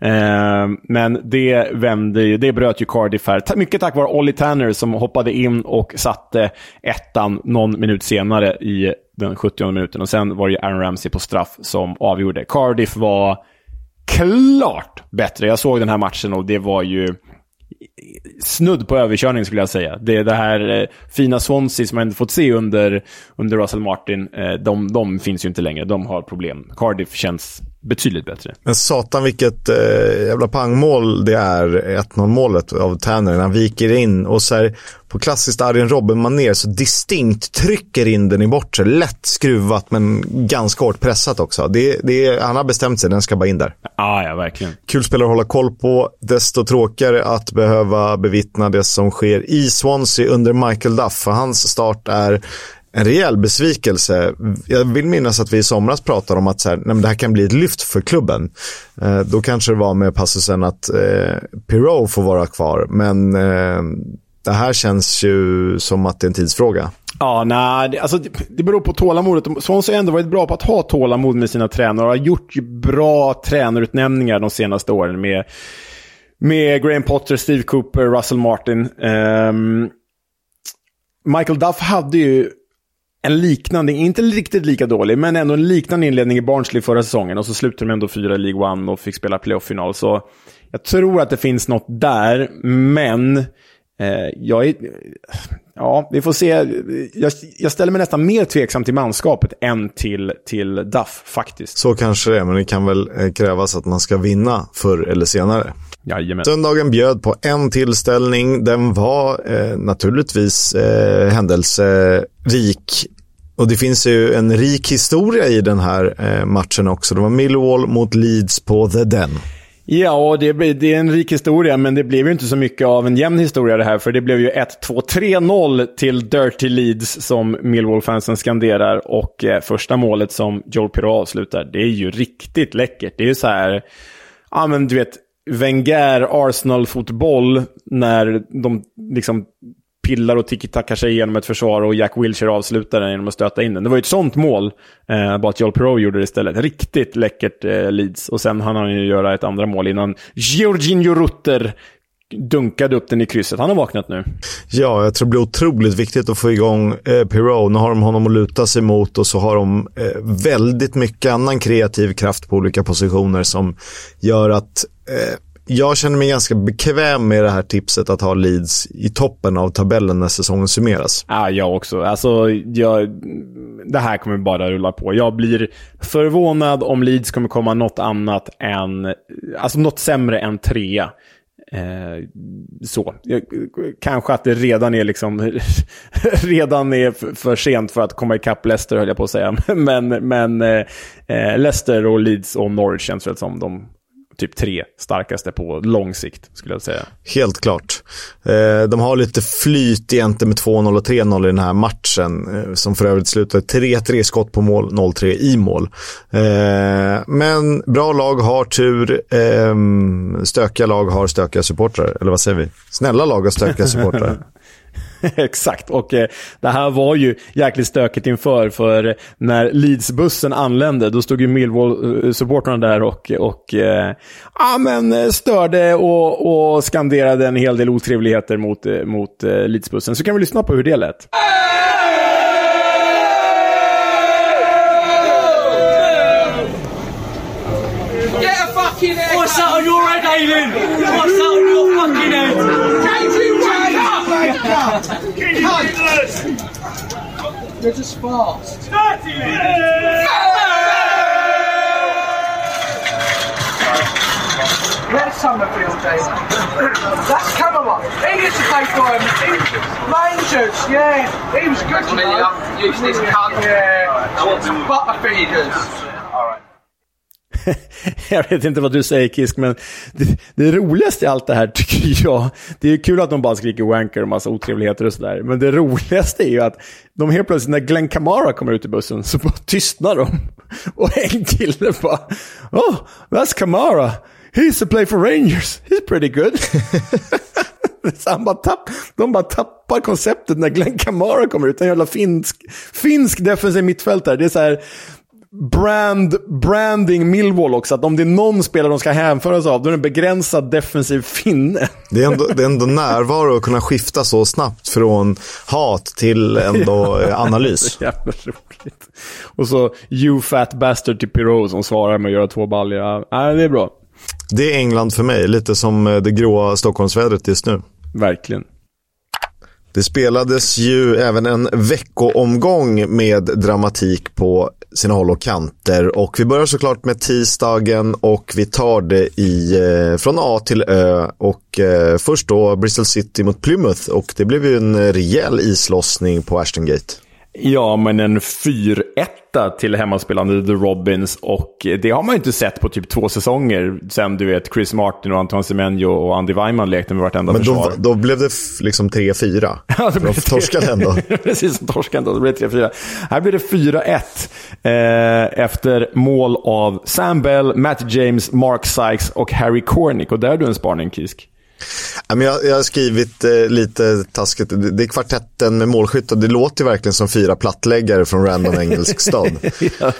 [SPEAKER 2] Eh, men det vände ju, det bröt ju Cardiff här. Mycket tack vare Ollie Tanner som hoppade in och satte ettan någon minut senare i den 70 minuten. Och sen var det ju Aaron Ramsey på straff som avgjorde. Cardiff var klart bättre. Jag såg den här matchen och det var ju snudd på överkörning skulle jag säga. Det, det här eh, fina Swansea som man ändå fått se under, under Russell Martin, eh, de, de finns ju inte längre. De har problem. Cardiff känns betydligt bättre.
[SPEAKER 1] Men satan vilket eh, jävla pangmål det är, 1-0 målet av Tanner. Han viker in och så här, på klassiskt Arjen Robben-manér så distinkt trycker in den i bortre. Lätt skruvat men ganska hårt pressat också. Det, det, han har bestämt sig, den ska bara in där.
[SPEAKER 2] Ah, ja, verkligen.
[SPEAKER 1] Kul spelare att hålla koll på. Desto tråkigare att behöva bevittna det som sker i Swansea under Michael Duff. För hans start är en rejäl besvikelse. Jag vill minnas att vi i somras pratade om att så här, nej, det här kan bli ett lyft för klubben. Eh, då kanske det var med passusen att eh, Pirou får vara kvar, men eh, det här känns ju som att det är en tidsfråga.
[SPEAKER 2] Ja, nej, det, alltså, det, beror på tålamodet. Swans har ändå varit bra på att ha tålamod med sina tränare och har gjort bra tränarutnämningar de senaste åren med, med Graham Potter, Steve Cooper, Russell Martin. Um, Michael Duff hade ju en liknande, inte riktigt lika dålig, men ändå en liknande inledning i Barnsley förra säsongen. Och så slutade de ändå fyra i League One och fick spela playoff-final. Så jag tror att det finns något där, men eh, jag är... Ja, vi får se. Jag, jag, ställer mig nästan mer tveksam till manskapet än till, till Duff, faktiskt.
[SPEAKER 1] Så kanske det är, men det kan väl eh, krävas att man ska vinna förr eller senare.
[SPEAKER 2] Jajamän.
[SPEAKER 1] Söndagen bjöd på en tillställning. Den var eh, naturligtvis eh, händelserik. Och det finns ju en rik historia i den här eh, matchen också. Det var Millwall mot Leeds på The Den.
[SPEAKER 2] Ja, det, det är en rik historia, men det blev ju inte så mycket av en jämn historia det här. För det blev ju 1-2-3-0 till Dirty Leeds som Millwall-fansen skanderar. Och eh, första målet som Joel Pirou avslutar, det är ju riktigt läckert. Det är ju så här, ja men du vet, Wenger Arsenal-fotboll när de liksom pillar och tiki-tackar sig igenom ett försvar och Jack Wilshere avslutar den genom att stöta in den. Det var ju ett sånt mål, eh, bara att Joel Perreault gjorde det istället. Riktigt läckert eh, Leeds. Och sen hann han ju göra ett andra mål innan Georginio Rutter dunkade upp den i krysset. Han har vaknat nu.
[SPEAKER 1] Ja, jag tror det blir otroligt viktigt att få igång eh, Pirou. Nu har de honom att luta sig mot och så har de eh, väldigt mycket annan kreativ kraft på olika positioner som gör att eh, jag känner mig ganska bekväm med det här tipset att ha Leeds i toppen av tabellen när säsongen summeras.
[SPEAKER 2] Ja, jag också. Alltså, jag, det här kommer bara rulla på. Jag blir förvånad om Leeds kommer komma något annat än, alltså något sämre än trea. Eh, så. Kanske att det redan är liksom redan är för sent för att komma ikapp Leicester höll jag på att säga. Men, men eh, eh Leicester och Leeds och Norwich känns väl som de typ tre starkaste på lång sikt, skulle jag säga.
[SPEAKER 1] Helt klart. Eh, de har lite flyt egentligen med 2-0 och 3-0 i den här matchen, eh, som för övrigt slutade 3-3 skott på mål, 0-3 i mål. Eh, men bra lag har tur, stökiga lag har stökiga supportrar, eller vad säger vi? Snälla lag har stökiga supportrar.
[SPEAKER 2] Exakt, och eh, det här var ju jäkligt stökigt inför, för när Leeds-bussen anlände, då stod ju Millwall-supportrarna där och, och eh, ja, men eh, störde och, och skanderade en hel del otrevligheter mot, eh, mot eh, Leeds-bussen. Så kan vi lyssna på hur det lät. What's that on your head, Aiden? What's that on your fucking head?
[SPEAKER 3] They're just fast. Where's Summerfield, Dave? That's Camelot. He used to play for him. He, Rangers, yeah. He was good. You know?
[SPEAKER 4] Use this cunt.
[SPEAKER 3] Yeah. I want some butterfingers.
[SPEAKER 4] All right.
[SPEAKER 2] jag vet inte vad du säger Kisk, men det, det, roligaste i allt det här tycker jag, det är kul att de bara skriker wanker och massa otrevligheter och sådär, men det roligaste är ju att de helt plötsligt, när Glenn Kamara kommer ut i bussen, så bara tystnar de. Och en kille bara, oh, that's Kamara. He's a play for Rangers. He's pretty good. Så han bara tapp, de bara tappar konceptet när Glenn Kamara kommer ut. En jävla finsk, finsk defensiv mittfältare. Det är så här, brand, branding Millwall också. Att om det är någon spelare de ska hänföras av, då är det en begränsad defensiv finne.
[SPEAKER 1] Det är ändå, det är ändå närvaro att kunna skifta så snabbt från hat till ändå ja, analys.
[SPEAKER 2] Jävla roligt. Och så you fat bastard till Pirou som svarar med att göra två baljor. Ja, det är bra.
[SPEAKER 1] Det är England för mig, lite som eh, det gråa Stockholmsvädret just nu.
[SPEAKER 2] Verkligen.
[SPEAKER 1] Det spelades ju även en veckoomgång med dramatik på sina håll och kanter. Och vi börjar såklart med tisdagen och vi tar det i, eh, från A till Ö. Och eh, först då Bristol City mot Plymouth och det blev ju en rejäl islossning på Ashton Gate.
[SPEAKER 2] Ja, men en 4-1 till hemmaspelande The Robins och det har man ju inte sett på typ två säsonger sen du vet Chris Martin och Antoine Semenyo och Andy Weimann lekte med vartenda
[SPEAKER 1] Men
[SPEAKER 2] försvar.
[SPEAKER 1] då, då blev det liksom 3-4.
[SPEAKER 2] Ja, det blev
[SPEAKER 1] de torskade ändå.
[SPEAKER 2] Precis, de torskade ändå. Det blev 3-4. Här blir det 4-1 eh, efter mål av Sam Bell, Matt James, Mark Sykes och Harry Cornick. Och där är du en spaning, Kisk.
[SPEAKER 1] Jag, har skrivit eh, lite taskigt, det är kvartetten med målskytt och det låter verkligen som fyra plattläggare från random engelsk stad. ja.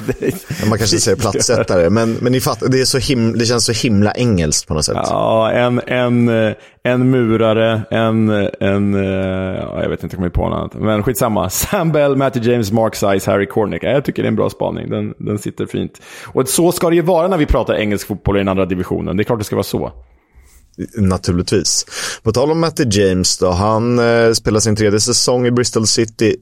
[SPEAKER 1] Man kanske säger plattsättare, men, men ni fattar, det, är så him, det känns så himla engelskt på något sätt.
[SPEAKER 2] Ja, en, en, en murare, en, en ja, jag vet inte om jag på något annat, men skitsamma. Sam Bell, Matty James, Mark Size, Harry Cornick. Jag tycker det är en bra spaning, den, den sitter fint. Och så ska det ju vara när vi pratar engelsk fotboll i den andra divisionen, det är klart det ska vara så.
[SPEAKER 1] Naturligtvis. På tal om Matty James då, han eh, spelar sin tredje säsong i Bristol City.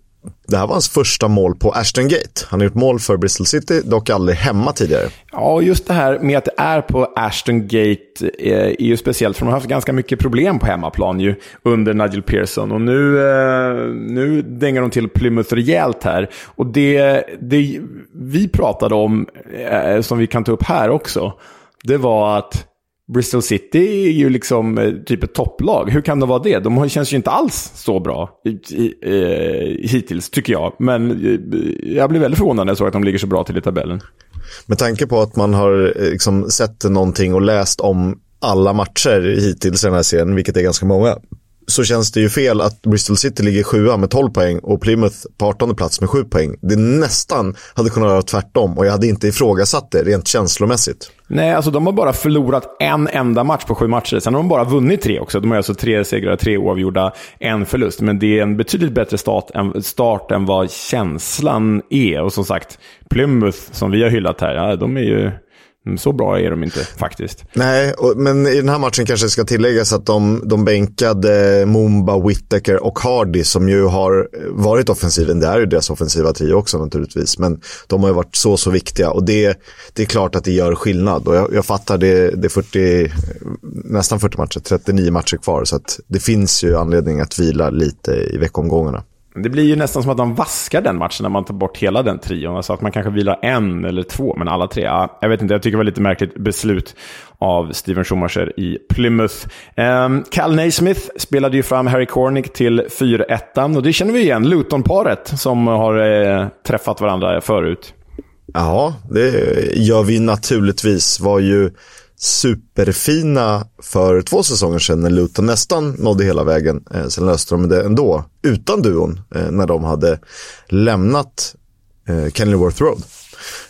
[SPEAKER 1] Det här var hans första mål på Ashton Gate. Han har gjort mål för Bristol City, dock aldrig hemma tidigare.
[SPEAKER 2] Ja, just det här med att det är på Ashton Gate eh, är ju speciellt, för de har haft ganska mycket problem på hemmaplan ju under Nigel Pearson. Och nu, eh, nu dängar de till Plymouth rejält här. Och det, det vi pratade om, eh, som vi kan ta upp här också, det var att Bristol City är ju liksom eh, typ ett topplag. Hur kan det vara det? De känns ju inte alls så bra eh, hittills, tycker jag. Men eh, jag blev väldigt förvånad när jag såg att de ligger så bra till i tabellen.
[SPEAKER 1] Med tanke på att man har liksom sett någonting och läst om alla matcher hittills i den här serien, vilket är ganska många, så känns det ju fel att Bristol City ligger sjua med 12 poäng och Plymouth på 18 plats med 7 poäng. Det nästan hade kunnat vara tvärtom och jag hade inte ifrågasatt det rent känslomässigt.
[SPEAKER 2] Nej, alltså de har bara förlorat en enda match på sju matcher. Sen har de bara vunnit tre också. De har alltså tre segrar, tre oavgjorda, en förlust. Men det är en betydligt bättre start än, start än vad känslan är. Och som sagt, Plymouth, som vi har hyllat här, ja, de är ju Mm, så bra är de inte faktiskt.
[SPEAKER 1] Nej, och, men i den här matchen kanske det ska tilläggas att de, de bänkade Mumba, Whittaker och Hardy som ju har varit offensiven. Det är ju deras offensiva trio också naturligtvis. Men de har ju varit så, så viktiga och det, det är klart att det gör skillnad. Och jag, jag fattar, det, det är 40, nästan 40 matcher, 39 matcher kvar. Så att det finns ju anledning att vila lite i veckomgångarna.
[SPEAKER 2] Det blir ju nästan som att de vaskar den matchen när man tar bort hela den trion. Alltså att man kanske vilar en eller två, men alla tre. Ja, jag vet inte, jag tycker det var lite märkligt beslut av Steven Schumacher i Plymouth. Ehm, um, Cal Naismith spelade ju fram Harry Cornick till 4-1. Och det känner vi igen, Luton-paret som har eh, träffat varandra förut.
[SPEAKER 1] Ja, det gör vi naturligtvis. Var ju superfina för två säsonger sedan när Luton nästan nådde hela vägen. Eh, sen löste de det ändå utan duon eh, när de hade lämnat eh, Kenilworth Road.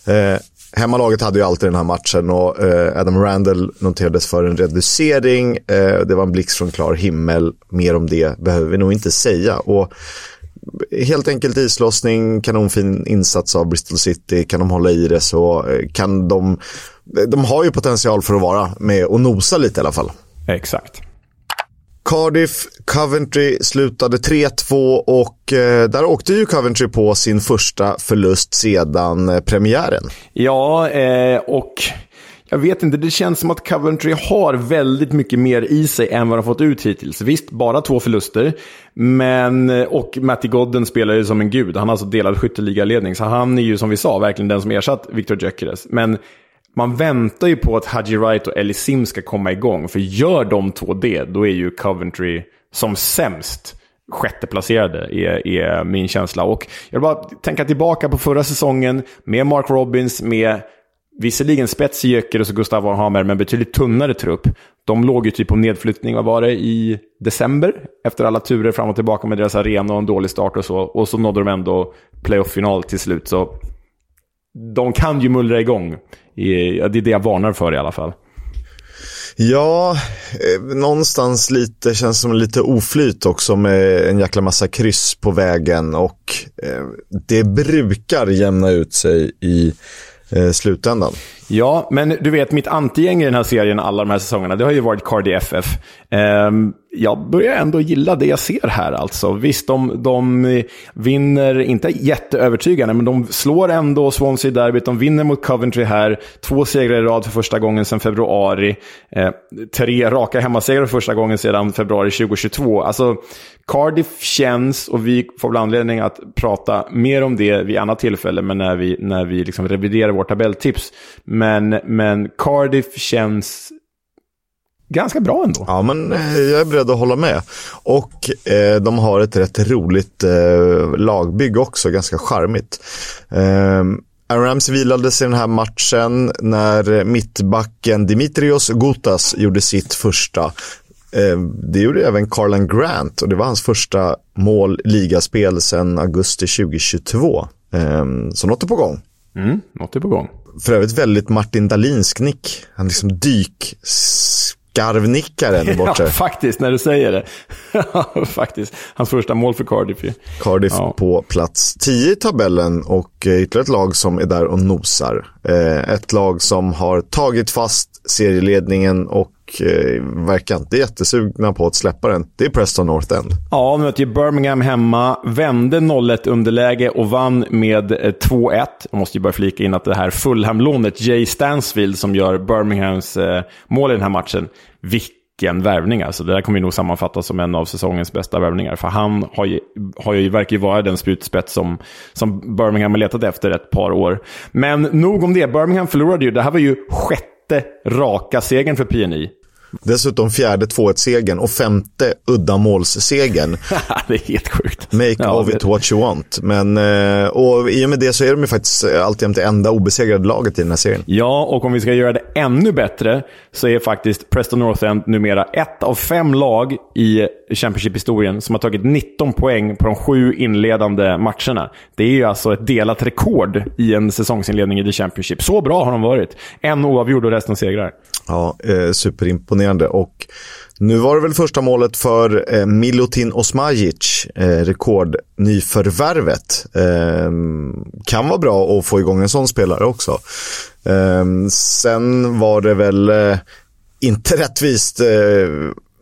[SPEAKER 1] Eh, hemmalaget hade ju alltid den här matchen och eh, Adam Randall noterades för en reducering. Eh, det var en blixt från klar himmel. Mer om det behöver vi nog inte säga. Och helt enkelt islossning, kanonfin insats av Bristol City. Kan de hålla i det så eh, kan de de har ju potential för att vara med och nosa lite i alla fall.
[SPEAKER 2] Exakt.
[SPEAKER 1] Cardiff, Coventry slutade 3-2 och eh, där åkte ju Coventry på sin första förlust sedan eh, premiären.
[SPEAKER 2] Ja, eh, och jag vet inte, det känns som att Coventry har väldigt mycket mer i sig än vad de fått ut hittills. Visst, bara två förluster, men, och Matty Godden spelar ju som en gud. Han har alltså delad skytteligaledning, så han är ju som vi sa verkligen den som ersatt Victor Gyökeres. Men man väntar ju på att Haji Wright och Ellie Sim ska komma igång. För gör de två det, då är ju Coventry som sämst sjätteplacerade, är, är min känsla. Och jag vill bara tänka tillbaka på förra säsongen med Mark Robbins, med visserligen spets i Gyökeres och Gustav Hammer, men betydligt tunnare trupp. De låg ju typ på nedflyttning, vad var det, i december? Efter alla turer fram och tillbaka med deras arena och en dålig start och så. Och så nådde de ändå playoff-final till slut. Så de kan ju mullra igång. Det är det jag varnar för i alla fall.
[SPEAKER 1] Ja, eh, någonstans lite, känns som lite oflyt också med en jäkla massa kryss på vägen och eh, det brukar jämna ut sig i eh, slutändan.
[SPEAKER 2] Ja, men du vet mitt antigäng i den här serien alla de här säsongerna, det har ju varit Cardi FF. Um, ehm, jag börjar ändå gilla det jag ser här alltså. Visst, de, de eh, vinner, inte jätteövertygande, men de slår ändå Swansea i derbyt. De vinner mot Coventry här. Två segrar i rad för första gången sedan februari. Eh, tre raka hemmasegrar för första gången sedan februari 2022. Alltså, Cardiff känns, och vi får väl anledning att prata mer om det vid annat tillfälle, men när vi, när vi liksom reviderar vårt tabelltips. Men, men Cardiff känns ganska bra ändå.
[SPEAKER 1] Ja, men eh, jag är beredd att hålla med. Och eh, de har ett rätt roligt eh, lagbygge också, ganska charmigt. Eh, Aaron Rams vilades i den här matchen när mittbacken Dimitrios Gutas gjorde sitt första Eh, det gjorde även Carlan Grant och det var hans första mål ligaspel sedan augusti 2022. Eh, så något är på gång.
[SPEAKER 2] Mm, något är på gång.
[SPEAKER 1] För övrigt väldigt Martin Dahlinsk nick. Han liksom dyk skarvnickaren där borta.
[SPEAKER 2] Ja, faktiskt, när du säger det. faktiskt. Hans första mål för Cardiff.
[SPEAKER 1] Cardiff ja. på plats 10 i tabellen och ytterligare ett lag som är där och nosar. Eh, ett lag som har tagit fast serieledningen och eh, verkar inte jättesugna på att släppa den. Det är Preston North End.
[SPEAKER 2] Ja, möter möter Birmingham hemma, vände 0-1 underläge och vann med eh, 2-1. Jag måste ju bara flika in att det här Fulham-lånet, Jay Stansfield, som gör Birminghams eh, mål i den här matchen, vilken värvning alltså. Det där kommer ju nog sammanfattas som en av säsongens bästa värvningar. För han har ju, har ju, verkar ju vara den spjutspets som, som Birmingham har letat efter ett par år. Men nog om det. Birmingham förlorade ju. Det här var ju sjätte raka segern för PNI.
[SPEAKER 1] Dessutom fjärde 2-1-segern och femte uddamålssegern.
[SPEAKER 2] det är helt sjukt.
[SPEAKER 1] Make ja, of det... it what you want. Men, eh, och i och med det så är de ju faktiskt alltjämt det enda obesegrade laget i den här serien.
[SPEAKER 2] Ja, och om vi ska göra det ännu bättre så är faktiskt Preston North End numera ett av fem lag i Championship-historien som har tagit 19 poäng på de sju inledande matcherna. Det är ju alltså ett delat rekord i en säsongsinledning i The Championship. Så bra har de varit. En oavgjord och resten segrar.
[SPEAKER 1] Ja, eh, superimponerande. Och nu var det väl första målet för eh, Milutin Osmajic, eh, rekordnyförvärvet. Eh, kan vara bra att få igång en sån spelare också. Eh, sen var det väl eh, inte rättvist eh,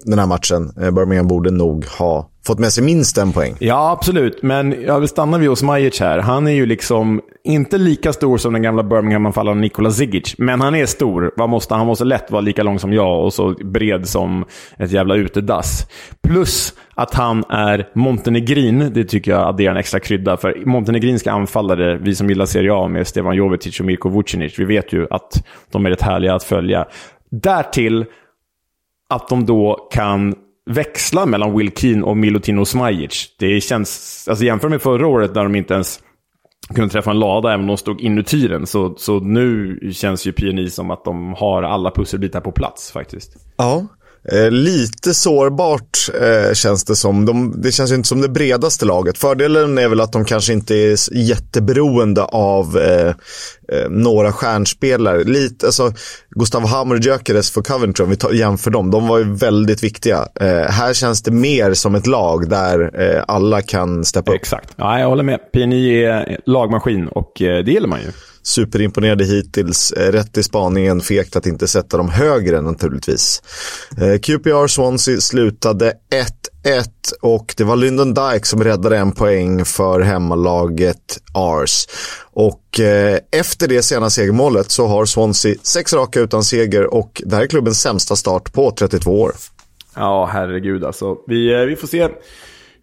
[SPEAKER 1] den här matchen. Eh, Birmingham borde nog ha fått med sig minst en poäng.
[SPEAKER 2] Ja, absolut. Men jag vill stanna vid Osmajic här. Han är ju liksom inte lika stor som den gamla Birmingham-anfallaren Nikola Zigic. Men han är stor. Vad måste, han måste lätt vara lika lång som jag och så bred som ett jävla utedass. Plus att han är montenegrin. Det tycker jag adderar en extra krydda. För montenegrinska anfallare, vi som gillar Serie A med Stevan Jovetic och Mirko Vucinic, vi vet ju att de är rätt härliga att följa. Därtill att de då kan växla mellan Will Keen och Milutino Smajic. Det känns, alltså jämför med förra året där de inte ens kunde träffa en lada även om de stod inuti den. Så, så nu känns ju PNI e som att de har alla pusselbitar på plats faktiskt.
[SPEAKER 1] Ja, Eh, lite sårbart eh, känns det som. De, det känns inte som det bredaste laget. Fördelen är väl att de kanske inte är jätteberoende av eh, eh några stjärnspelare. Lite, alltså, Gustav Hammer och Gyökeres för Coventry, om vi tar, jämför dem, de var ju väldigt viktiga. Eh, här känns det mer som ett lag där eh, alla kan steppa upp.
[SPEAKER 2] Exakt, ja, jag håller med. PNI är lagmaskin och eh, det gillar man ju
[SPEAKER 1] superimponerade hittills. Eh, rätt i spaningen, fegt att inte sätta dem högre naturligtvis. Eh, QPR Swansea slutade 1-1 och det var Lyndon Dyke som räddade en poäng för hemmalaget Ars. Och eh, efter det sena segermålet så har Swansea sex raka utan seger och det här är klubbens sämsta start på 32 år.
[SPEAKER 2] Ja, herregud alltså. Vi, eh, vi får se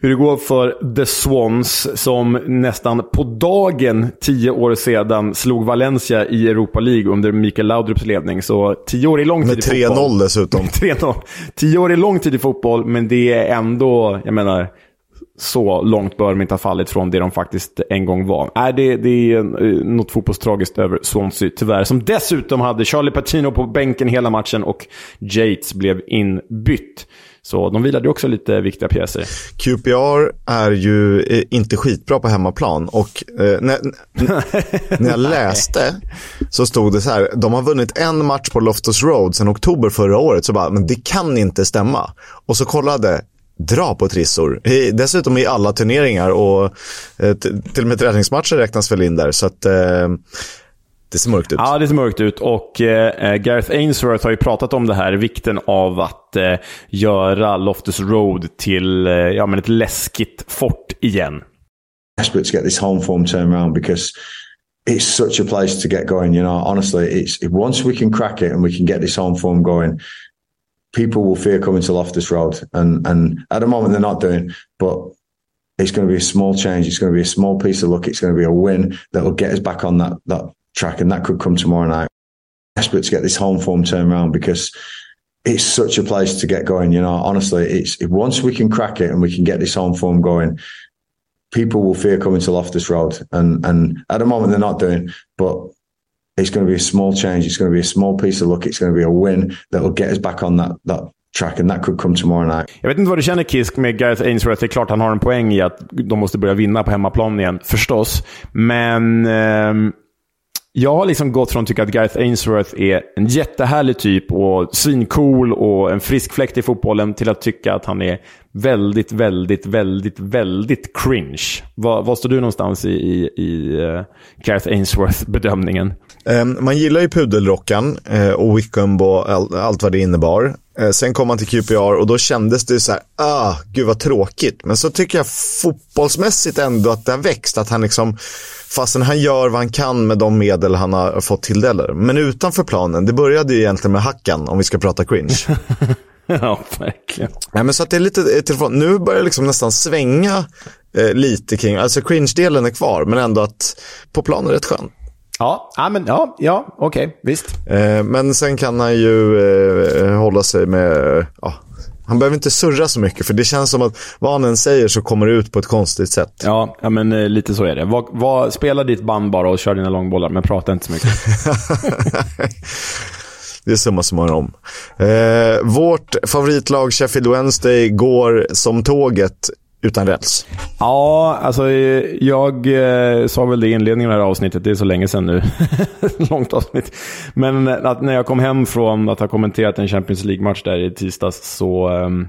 [SPEAKER 2] hur det går för The Swans som nästan på dagen tio år sedan slog Valencia i Europa League under Mikael Laudrups ledning. Så tio år är lång tid
[SPEAKER 1] i fotboll. Med 3-0 dessutom.
[SPEAKER 2] 3-0. Tio år är lång tid i fotboll, men det är ändå, jag menar, så långt bör de inte ha fallit från det de faktiskt en gång var. Nej, det, det är något fotbollstragiskt över Swansea, tyvärr. Som dessutom hade Charlie Pacino på bänken hela matchen och Yates blev inbytt. Så de vilade också lite viktiga pjäser.
[SPEAKER 1] QPR är ju eh, inte skitbra på hemmaplan och eh, när, när jag läste så stod det så här, de har vunnit en match på Loftus Road sedan oktober förra året, så bara, men det kan inte stämma. Och så kollade, dra på trissor. dessutom i alla turneringar och eh, till och med träningsmatcher räknas väl in där. Så att eh, det ser mörkt ut.
[SPEAKER 2] Ja, det ser mörkt ut. Och eh, Gareth Ainsworth har ju pratat om det här, vikten av att eh, göra Loftus Road till eh, ja, men ett läskigt fort igen.
[SPEAKER 4] Desperate to get this home form turned around because it's such a place to get going. You know, honestly, it's once we can crack it and we can get this home form going, people will fear coming to Loftus Road. And and at the moment they're not doing, but it's going to be a small change. It's going to be a small piece of luck. It's going to be a win that will get us back on that that track, and that could come tomorrow night. Desperate to get this home form turned around because it's such a place to get going. You know, honestly, it's once we can crack it and we can get this home form going, people will fear coming to Loftus Road, and and at the moment they're not doing, but. It's going to be a small change. It's going to be a small piece of luck. It's going to be a win that will get us back on that that track, and that could come tomorrow night.
[SPEAKER 2] Jag vet inte vad du känner Kisk med Gareth Ainsworth. Det är klart han har en poäng i att de måste börja vinna på hemmaplan igen, förstås. Men... Eh, jag har liksom gått från att tycka att Gareth Ainsworth är en jättehärlig typ och svincool och en frisk fläkt i fotbollen till att tycka att han är väldigt, väldigt, väldigt, väldigt cringe. Var, var står du någonstans i, i, i uh, Gareth Ainsworth-bedömningen?
[SPEAKER 1] Um, man gillar ju pudelrockan uh, och Wickham och all, allt vad det innebar. Uh, sen kom man till QPR och då kändes det så här, ah, gud vad tråkigt. Men så tycker jag fotbollsmässigt ändå att det har växt. Att han liksom, fastän han gör vad han kan med de medel han har fått tilldelade. Men utanför planen, det började ju egentligen med hackan om vi ska prata cringe.
[SPEAKER 2] ja, verkligen.
[SPEAKER 1] Ja, men så att det är lite telefon. Nu börjar det liksom nästan svänga eh, lite kring, alltså cringe-delen är kvar, men ändå att på planen är rätt skön.
[SPEAKER 2] Ja, ja, men, ja, ja okej, okay, visst.
[SPEAKER 1] Eh, men sen kan han ju eh, hålla sig med, ja, han behöver inte surra så mycket, för det känns som att vad han än säger så kommer det ut på ett konstigt sätt.
[SPEAKER 2] Ja, ja men eh, lite så är det. Var, var, spela ditt band bara och kör dina långbollar, men prata inte så mycket.
[SPEAKER 1] Det är summa summarum. Eh, vårt favoritlag Sheffield Wednesday går som tåget utan räls.
[SPEAKER 2] Ja, alltså jag eh, sa väl det i inledningen av det här avsnittet. Det är så länge sedan nu. Långt avsnitt. Men att när jag kom hem från att ha kommenterat en Champions League-match där i tisdags så ehm,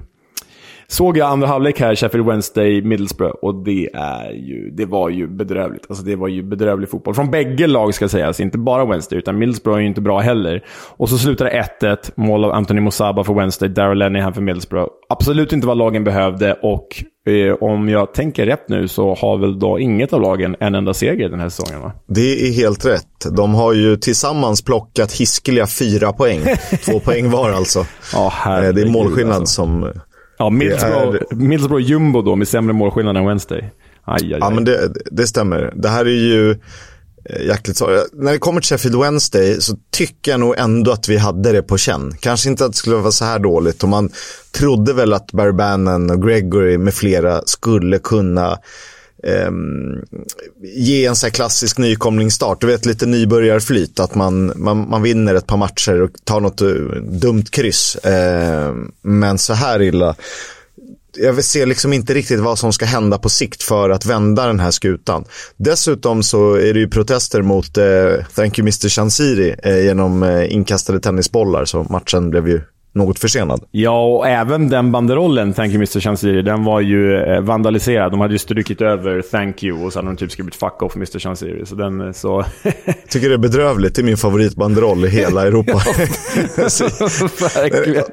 [SPEAKER 2] såg jag andra halvlek här, Sheffield Wednesday, Middlesbrough, och det, är ju, det var ju bedrövligt. Alltså det var ju bedrövlig fotboll. Från bägge lag ska sägas, alltså, inte bara Wednesday, utan Middlesbrough är ju inte bra heller. Och så slutar 1-1, mål av Anthony Mosaba för Wednesday, Daryl Lenny för Middlesbrough. Absolut inte vad lagen behövde och om jag tänker rätt nu så har väl då inget av lagen en enda seger den här säsongen va?
[SPEAKER 1] Det är helt rätt. De har ju tillsammans plockat hiskeliga fyra poäng. Två poäng var alltså.
[SPEAKER 2] Ja,
[SPEAKER 1] herregud, det är målskillnad alltså. som
[SPEAKER 2] Ja, Middlesbrough, är... Middlesbrough jumbo då med sämre målskillnad än Wednesday. Aj, aj, aj.
[SPEAKER 1] Ja, men det, det stämmer. Det här är ju eh, Eh, jäkligt så. Eh, när det kommer till Sheffield Wednesday så tycker jag nog ändå att vi hade det på känn. Kanske inte att det skulle vara så här dåligt och man trodde väl att Barry Bannon och Gregory med flera skulle kunna eh, ge en så här klassisk nykomlingsstart. Du vet lite nybörjarflyt, att man, man, man vinner ett par matcher och tar något eh, dumt kryss. Eh, men så här illa jag ser liksom inte riktigt vad som ska hända på sikt för att vända den här skutan. Dessutom så är det ju protester mot eh, Thank you Mr. Chansiri eh, genom eh, inkastade tennisbollar så matchen blev ju något försenad.
[SPEAKER 2] Ja, och även den banderollen, Thank you Mr. Chansiri, den var ju eh, vandaliserad. De hade ju strukit över Thank you och så hade de typ skrivit Fuck off Mr. Chansiri. Så den, eh, så...
[SPEAKER 1] Tycker det är bedrövligt. Det är min favoritbanderoll i hela Europa.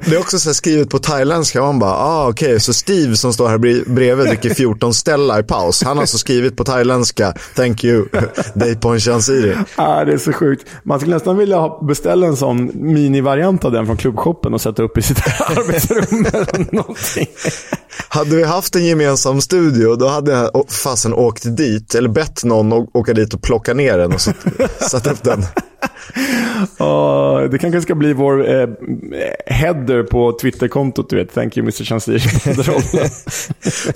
[SPEAKER 1] det är också så skrivet på thailändska. Man bara, ah okej, okay. så Steve som står här bredvid dricker 14 Stella i paus. Han har alltså skrivit på thailändska, Thank you, Daypon Chansiri.
[SPEAKER 2] Ah, det är så sjukt. Man skulle nästan vilja beställa en sån minivariant av den från klubbshoppen och sätta upp i sitt arbetsrum eller någonting.
[SPEAKER 1] Hade vi haft en gemensam studio, då hade jag fasen åkt dit, eller bett någon åka dit och plocka ner den och satt upp den.
[SPEAKER 2] Oh, det kanske ska bli vår eh, header på Twitterkontot, du vet. Thank you Mr. Chansir.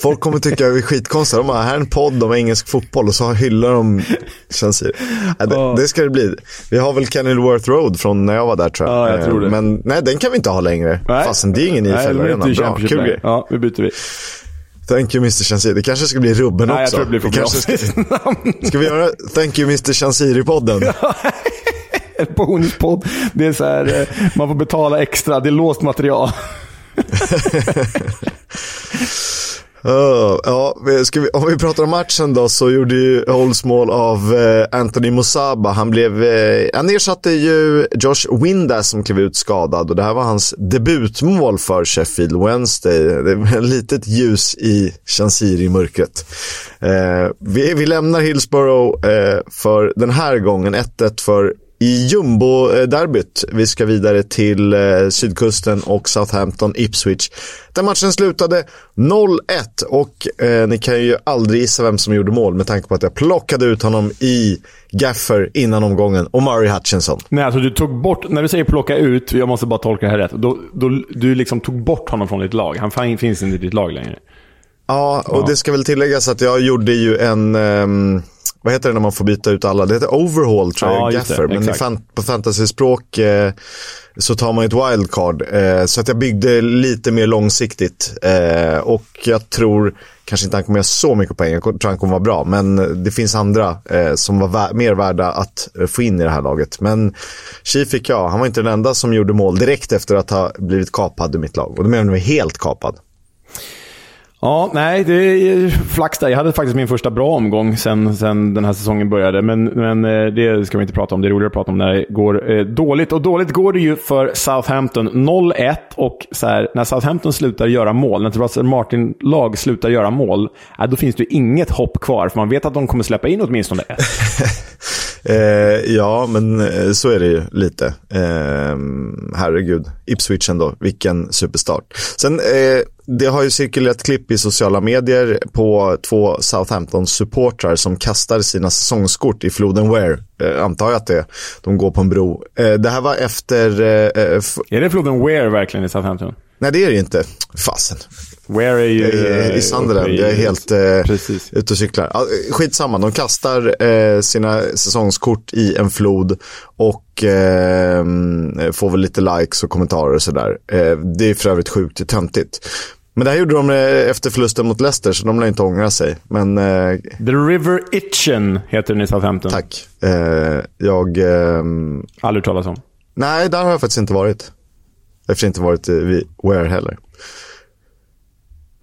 [SPEAKER 1] Folk kommer tycka att vi är skitkonstiga. De bara, här är en podd om engelsk fotboll och så hyllar de Chansir. Ja, det, oh. det, ska det bli. Vi har väl Kenilworth Road från när jag var där tror jag.
[SPEAKER 2] Ja, jag tror det.
[SPEAKER 1] Men nej, den kan vi inte ha längre. Nej. Det är ingen IFL Arena. Bra, kul grej.
[SPEAKER 2] Ja, vi byter vi.
[SPEAKER 1] Thank you Mr. Chansiri. Det kanske ska bli Rubben
[SPEAKER 2] Nej,
[SPEAKER 1] också.
[SPEAKER 2] Jag tror det blir
[SPEAKER 1] vi kanske ska, ska vi göra Thank you Mr. Chansiri-podden?
[SPEAKER 2] bonuspodd. Det är så här, eh, man får betala extra. Det är låst material.
[SPEAKER 1] Uh, ja, vi, om vi pratar om matchen då så gjorde ju Holds mål av uh, Anthony Musaba. Han blev, uh, han ersatte ju Josh Windass som klev ut skadad och det här var hans debutmål för Sheffield Wednesday. Det var ett litet ljus i Chansiri-mörkret. Uh, vi, vi lämnar Hillsborough för den här gången, 1-1 för i jumbo-derbyt. Vi ska vidare till eh, sydkusten och Southampton Ipswich. Där matchen slutade 0-1 och eh, ni kan ju aldrig gissa vem som gjorde mål med tanke på att jag plockade ut honom i Gaffer innan omgången. Och Murray Hutchinson.
[SPEAKER 2] Nej, alltså du tog bort, när du säger plocka ut, jag måste bara tolka det här rätt. Då, då, du liksom tog bort honom från ditt lag. Han finns inte i ditt lag längre.
[SPEAKER 1] Ja, och ja. det ska väl tilläggas att jag gjorde ju en... Um, vad heter det när man får byta ut alla? Det heter overhaul tror jag,
[SPEAKER 2] Ja, just det.
[SPEAKER 1] gaffer. Men i
[SPEAKER 2] Exakt.
[SPEAKER 1] fan, på fantasyspråk eh, så tar man ju ett wildcard. Eh, så att jag byggde lite mer långsiktigt. Eh, och jag tror, kanske inte han kommer göra så mycket poäng, jag tror han kommer vara bra. Men det finns andra eh, som var vä- mer värda att eh, få in i det här laget. Men Chi fick jag, han var inte den enda som gjorde mål direkt efter att ha blivit kapad i mitt lag. Och då menar jag helt kapad.
[SPEAKER 2] Ja, nej, det är flax där. Jag hade faktiskt min första bra omgång sen, sen den här säsongen började. Men, men eh, det ska vi inte prata om. Det är roligare att prata om när det går eh, dåligt. Och dåligt går det ju för Southampton. 0-1 och så här, när Southampton slutar göra mål, när Russell Martin-lag slutar göra mål, eh, då finns det ju inget hopp kvar. För man vet att de kommer släppa in åtminstone ett.
[SPEAKER 1] Eh, ja, men eh, så är det ju lite. Eh, herregud, Ipswich ändå, vilken superstart. Sen, eh, det har ju cirkulerat klipp i sociala medier på två Southampton-supportrar som kastar sina säsongskort i floden Ware. Eh, antar jag att det är. De går på en bro. Eh, det här var efter... Eh,
[SPEAKER 2] Är det floden Ware verkligen i Southampton?
[SPEAKER 1] nej, det är det ju inte. Fasen.
[SPEAKER 2] Ware är ju... Eh,
[SPEAKER 1] i Sunderland.
[SPEAKER 2] i-
[SPEAKER 1] Jag är helt eh,
[SPEAKER 2] Precis.
[SPEAKER 1] ute och cyklar. Skitsamma, de kastar eh, sina säsongskort i en flod och eh, får väl lite likes och kommentarer och sådär. Eh, det är för övrigt sjukt töntigt. Men det här gjorde de eh, efter förlusten mot Leicester, så de lär inte ångra sig. Men eh,
[SPEAKER 2] The River Itchen heter den i Southampton.
[SPEAKER 1] tack. Eh, jag... ehm,
[SPEAKER 2] Aldrig talas om.
[SPEAKER 1] nej, där har jag faktiskt inte varit. Jag har inte varit i vid Ware heller.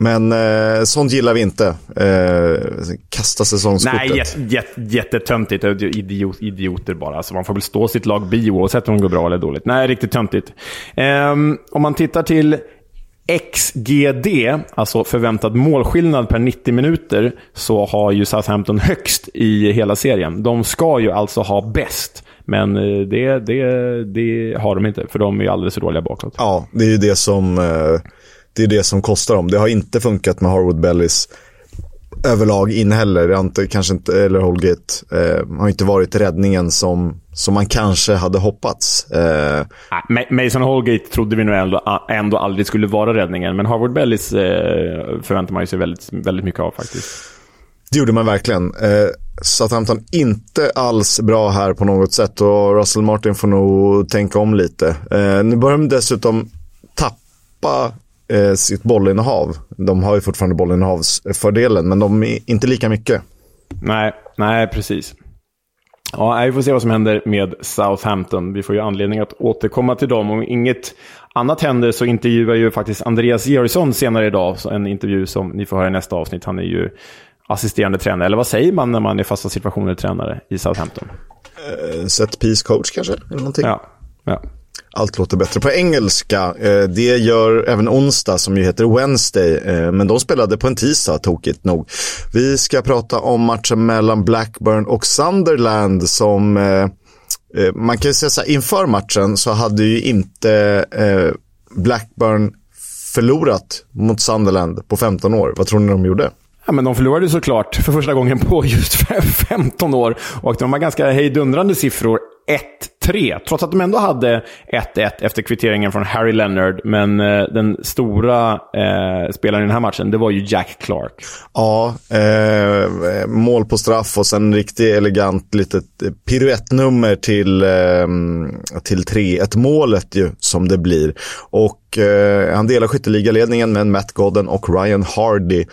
[SPEAKER 1] Men eh, sånt gillar vi inte. Eh, kasta säsongskortet.
[SPEAKER 2] Nej, jät, jät, jättetöntigt. Idiot, idioter bara. Alltså man får väl stå sitt lag bi oavsett om det går bra eller dåligt. Nej, riktigt töntigt. Ehm, om man tittar till XGD, alltså förväntad målskillnad per 90 minuter, så har ju Southampton högst i hela serien. De ska ju alltså ha bäst. Men eh, det, det, det har de inte, för de är ju alldeles för dåliga bakåt.
[SPEAKER 1] Ja, det är ju det som, eh, det är det som kostar dem. Det har inte funkat med Harwood Bellis överlag in heller. Det har inte, kanske inte, eller Holgate eh, har inte varit räddningen som, som man kanske hade hoppats. Eh,
[SPEAKER 2] Mason Holgate trodde vi nog ändå, ändå aldrig skulle vara räddningen, men Harvard Bellis eh, förväntar man sig väldigt, väldigt mycket av faktiskt.
[SPEAKER 1] det gjorde man verkligen. Eh, Southampton inte alls bra här på något sätt och Russell Martin får nog tänka om lite. Eh, nu börjar de dessutom tappa eh, sitt bollinnehav. De har ju fortfarande bollinnehavsfördelen, men de är inte lika mycket.
[SPEAKER 2] Nej, nej precis. Ja, vi får se vad som händer med Southampton. Vi får ju anledning att återkomma till dem. Om inget annat händer så intervjuar ju faktiskt Andreas Georgsson senare idag. En intervju som ni får höra i nästa avsnitt. Han är ju assisterande tränare, eller vad säger man när man är fasta situationer tränare i Southampton?
[SPEAKER 1] Eh, Set piece coach kanske? Eller någonting.
[SPEAKER 2] Ja, ja.
[SPEAKER 1] Allt låter bättre på engelska. Eh, det gör även onsdag som ju heter Wednesday. Eh, men de spelade på en tisdag, tokigt nog. Vi ska prata om matchen mellan Blackburn och Sunderland som eh, eh, man kan ju säga så här, inför matchen så hade ju inte eh, Blackburn förlorat mot Sunderland på 15 år. Vad tror ni de gjorde?
[SPEAKER 2] Ja, men de förlorade såklart för första gången på just 15 år. Och de har ganska hejdundrande siffror. 3. trots att de ändå hade 1-1 efter kvitteringen från Harry Leonard. Men eh, den stora eh, spelaren i den här matchen, det var ju Jack Clark.
[SPEAKER 1] Ja, eh, mål på straff och sen riktigt elegant litet eh, piruettnummer till, eh, till 3-1 målet ju som det blir. Och eh, han delar skytteligaledningen med Matt Godden och Ryan Hardy.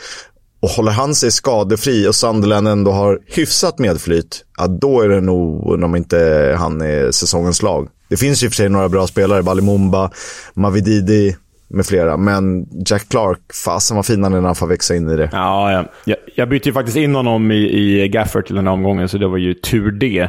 [SPEAKER 1] Och håller han sig skadefri och Sunderland ändå har hyfsat medflyt, ja då är det nog, om inte han är säsongens lag. Det finns ju för sig några bra spelare, Balimumba, Mavididi med flera. Men Jack Clark, fasen vad fin han är när han får växa in i det.
[SPEAKER 2] Ja, ja. Jag, jag bytte ju faktiskt in honom i, i Gaffer till den här omgången, så det var ju tur det.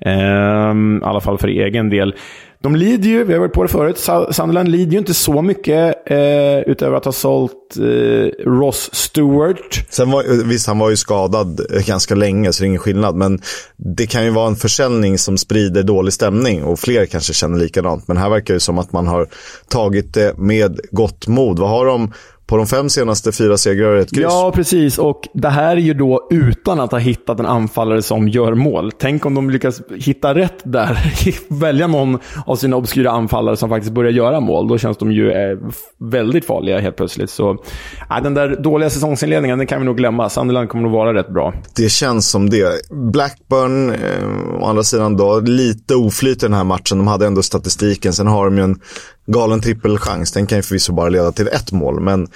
[SPEAKER 2] Ehm, I alla fall för egen del. De lider ju, vi har varit på det förut, Sunderland lider ju inte så mycket eh, utöver att ha sålt eh, Ross Stewart.
[SPEAKER 1] Sen var, visst, han var ju skadad eh, ganska länge så det är ingen skillnad. Men det kan ju vara en försäljning som sprider dålig stämning och fler kanske känner likadant. Men här verkar det som att man har tagit det med gott mod. Vad har de på de fem senaste fyra segrar ett kryss.
[SPEAKER 2] Ja, precis. Och det här är ju då utan att ha hittat en anfallare som gör mål. Tänk om de lyckas hitta rätt där. Välja någon av sina obskyra anfallare som faktiskt börjar göra mål. Då känns de ju eh, väldigt farliga helt plötsligt. Så äh, den där dåliga säsongsinledningen, den kan vi nog glömma. Sunderland kommer nog vara rätt bra.
[SPEAKER 1] Det känns som det. Blackburn, eh, å andra sidan då, lite oflyt i den här matchen. De hade ändå statistiken. Sen har de ju en galen trippelchans. Den kan ju förvisso bara leda till ett mål, men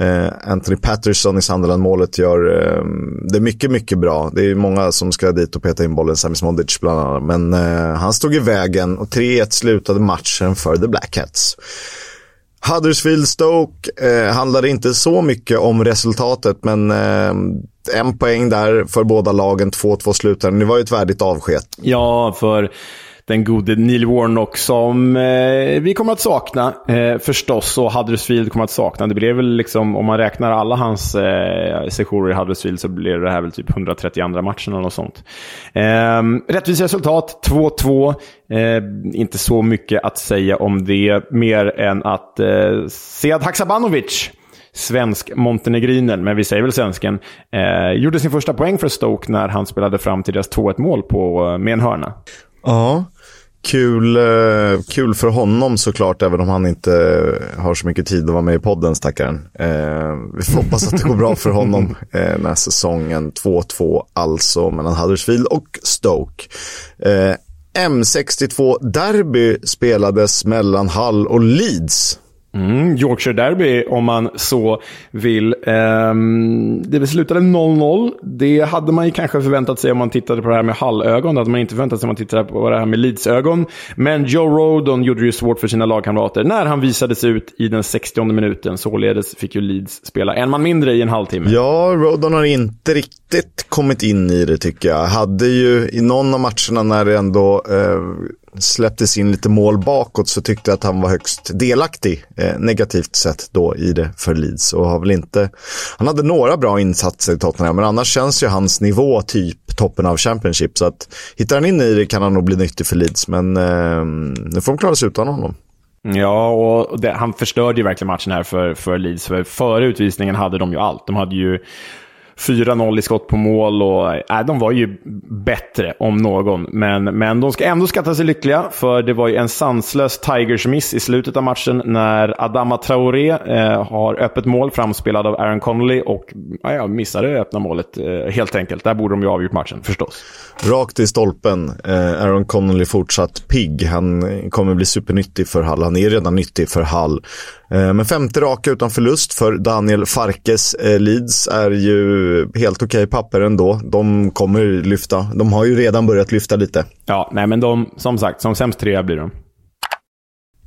[SPEAKER 1] eh, Anthony Patterson i Sunderland-målet gör eh, det mycket, mycket bra. Det är många som ska dit och peta in bollen, Sami Smodic bland annat. Men eh, han stod i vägen och 3-1 slutade matchen för The Black Hats. Huddersfield Stoke eh, handlade inte så mycket om resultatet, men eh, en poäng där för båda lagen, 2-2 slutade. Det var ju ett värdigt avsked.
[SPEAKER 2] Ja, för den gode Neil Warnock som eh, vi kommer att sakna eh, förstås och Huddersfield kommer att sakna. Det blev väl liksom, om man räknar alla hans eh, sessioner i Huddersfield så blir det här väl typ 132 matchen eller något sånt. Eh, rättvist resultat, 2-2. Eh, inte så mycket att säga om det, mer än att eh, Sead Haksabanovic svensk montenegrinen, men vi säger väl svensken, eh, gjorde sin första poäng för Stoke när han spelade fram till deras 2-1 mål på, eh, med en hörna.
[SPEAKER 1] Ja, Kul, eh, kul för honom såklart, även om han inte har så mycket tid att vara med i podden, stackaren. Eh, vi får hoppas att det går bra för honom eh, den här säsongen. 2-2 alltså mellan Huddersfield och Stoke. Eh, M62 Derby spelades mellan Hull och Leeds.
[SPEAKER 2] Mm, Yorkshire Derby om man så vill. Um, det slutade 0-0. Det hade man ju kanske förväntat sig om man tittade på det här med Hall-ögon. Det hade man inte förväntat sig om man tittade på det här med Leeds-ögon. Men Joe Rodon gjorde det ju svårt för sina lagkamrater när han visades ut i den 60 minuten. Således fick ju Leeds spela en man mindre i en halvtimme.
[SPEAKER 1] Ja, Rodon har inte riktigt kommit in i det tycker jag. Hade ju i någon av matcherna när det ändå eh, släpptes in lite mål bakåt så tyckte jag att han var högst delaktig, eh, negativt sett då i det för Leeds. Och har väl inte, han hade några bra insatser i Tottenham, men annars känns ju hans nivå typ toppen av Championship. Så att hittar han in i det kan han nog bli nyttig för Leeds, men eh, nu får de klara sig utan honom.
[SPEAKER 2] Ja, och det, han förstörde ju verkligen matchen här för, för Leeds. För före utvisningen hade de ju allt. De hade ju 4-0 i skott på mål och äh, de var ju bättre om någon. Men, men de ska ändå skatta sig lyckliga, för det var ju en sanslös Tigers-miss i slutet av matchen när Adama Traoré eh, har öppet mål framspelad av Aaron Connolly och ja, missade det öppna målet eh, helt enkelt. Där borde de ju avgjort matchen, förstås.
[SPEAKER 1] Rakt i stolpen. Eh, Aaron Connolly fortsatt pigg. Han kommer bli supernyttig för Hall. Han är redan nyttig för Hall. Eh, men femte raka utan förlust för Daniel Farkes. Eh, Leeds är ju helt okej okay papper ändå. De kommer lyfta. De har ju redan börjat lyfta lite.
[SPEAKER 2] Ja, nej men de, som sagt, som sämst trea blir de.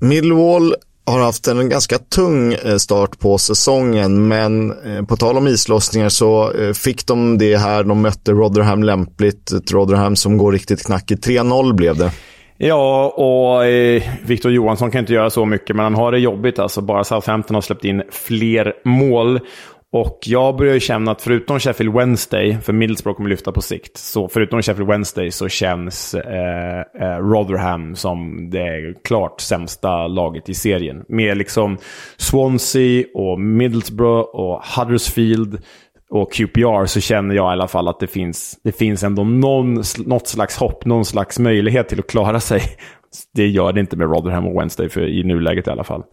[SPEAKER 1] Millwall har haft en ganska tung eh, start på säsongen, men på tal om islossningar så fick de det här. De mötte Rotherham lämpligt. Ett Rotherham som går riktigt knackigt. 3-0 blev det.
[SPEAKER 2] Ja, och eh, Victor Johansson kan inte göra så mycket, men han har det jobbigt. Alltså, bara Southampton har släppt in fler mål. Och jag börjar ju känna att förutom Sheffield Wednesday, för Middlesbrough kommer lyfta på sikt, så förutom Sheffield Wednesday så känns eh, eh, Rotherham som det klart sämsta laget i serien. Med liksom Swansea och Middlesbrough och Huddersfield och QPR så känner jag i alla fall att det finns, det finns ändå någon, något slags hopp, någon slags möjlighet till att klara sig. Det gör det inte med Rotherham och Wednesday för, i nuläget i alla fall.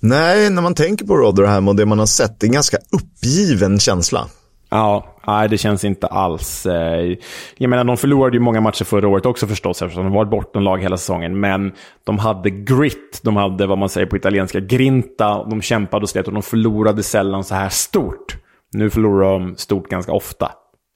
[SPEAKER 1] Nej, när man tänker på Rotherham och det man har sett, det är en ganska uppgiven känsla.
[SPEAKER 2] Ja, nej, det känns inte alls. Eh, jag menar, de förlorade ju många matcher förra året också förstås, eftersom de var ett bottenlag hela säsongen. Men de hade grit, de hade vad man säger på italienska grinta, de kämpade och slet och de förlorade sällan så här stort. Nu förlorar de stort ganska ofta,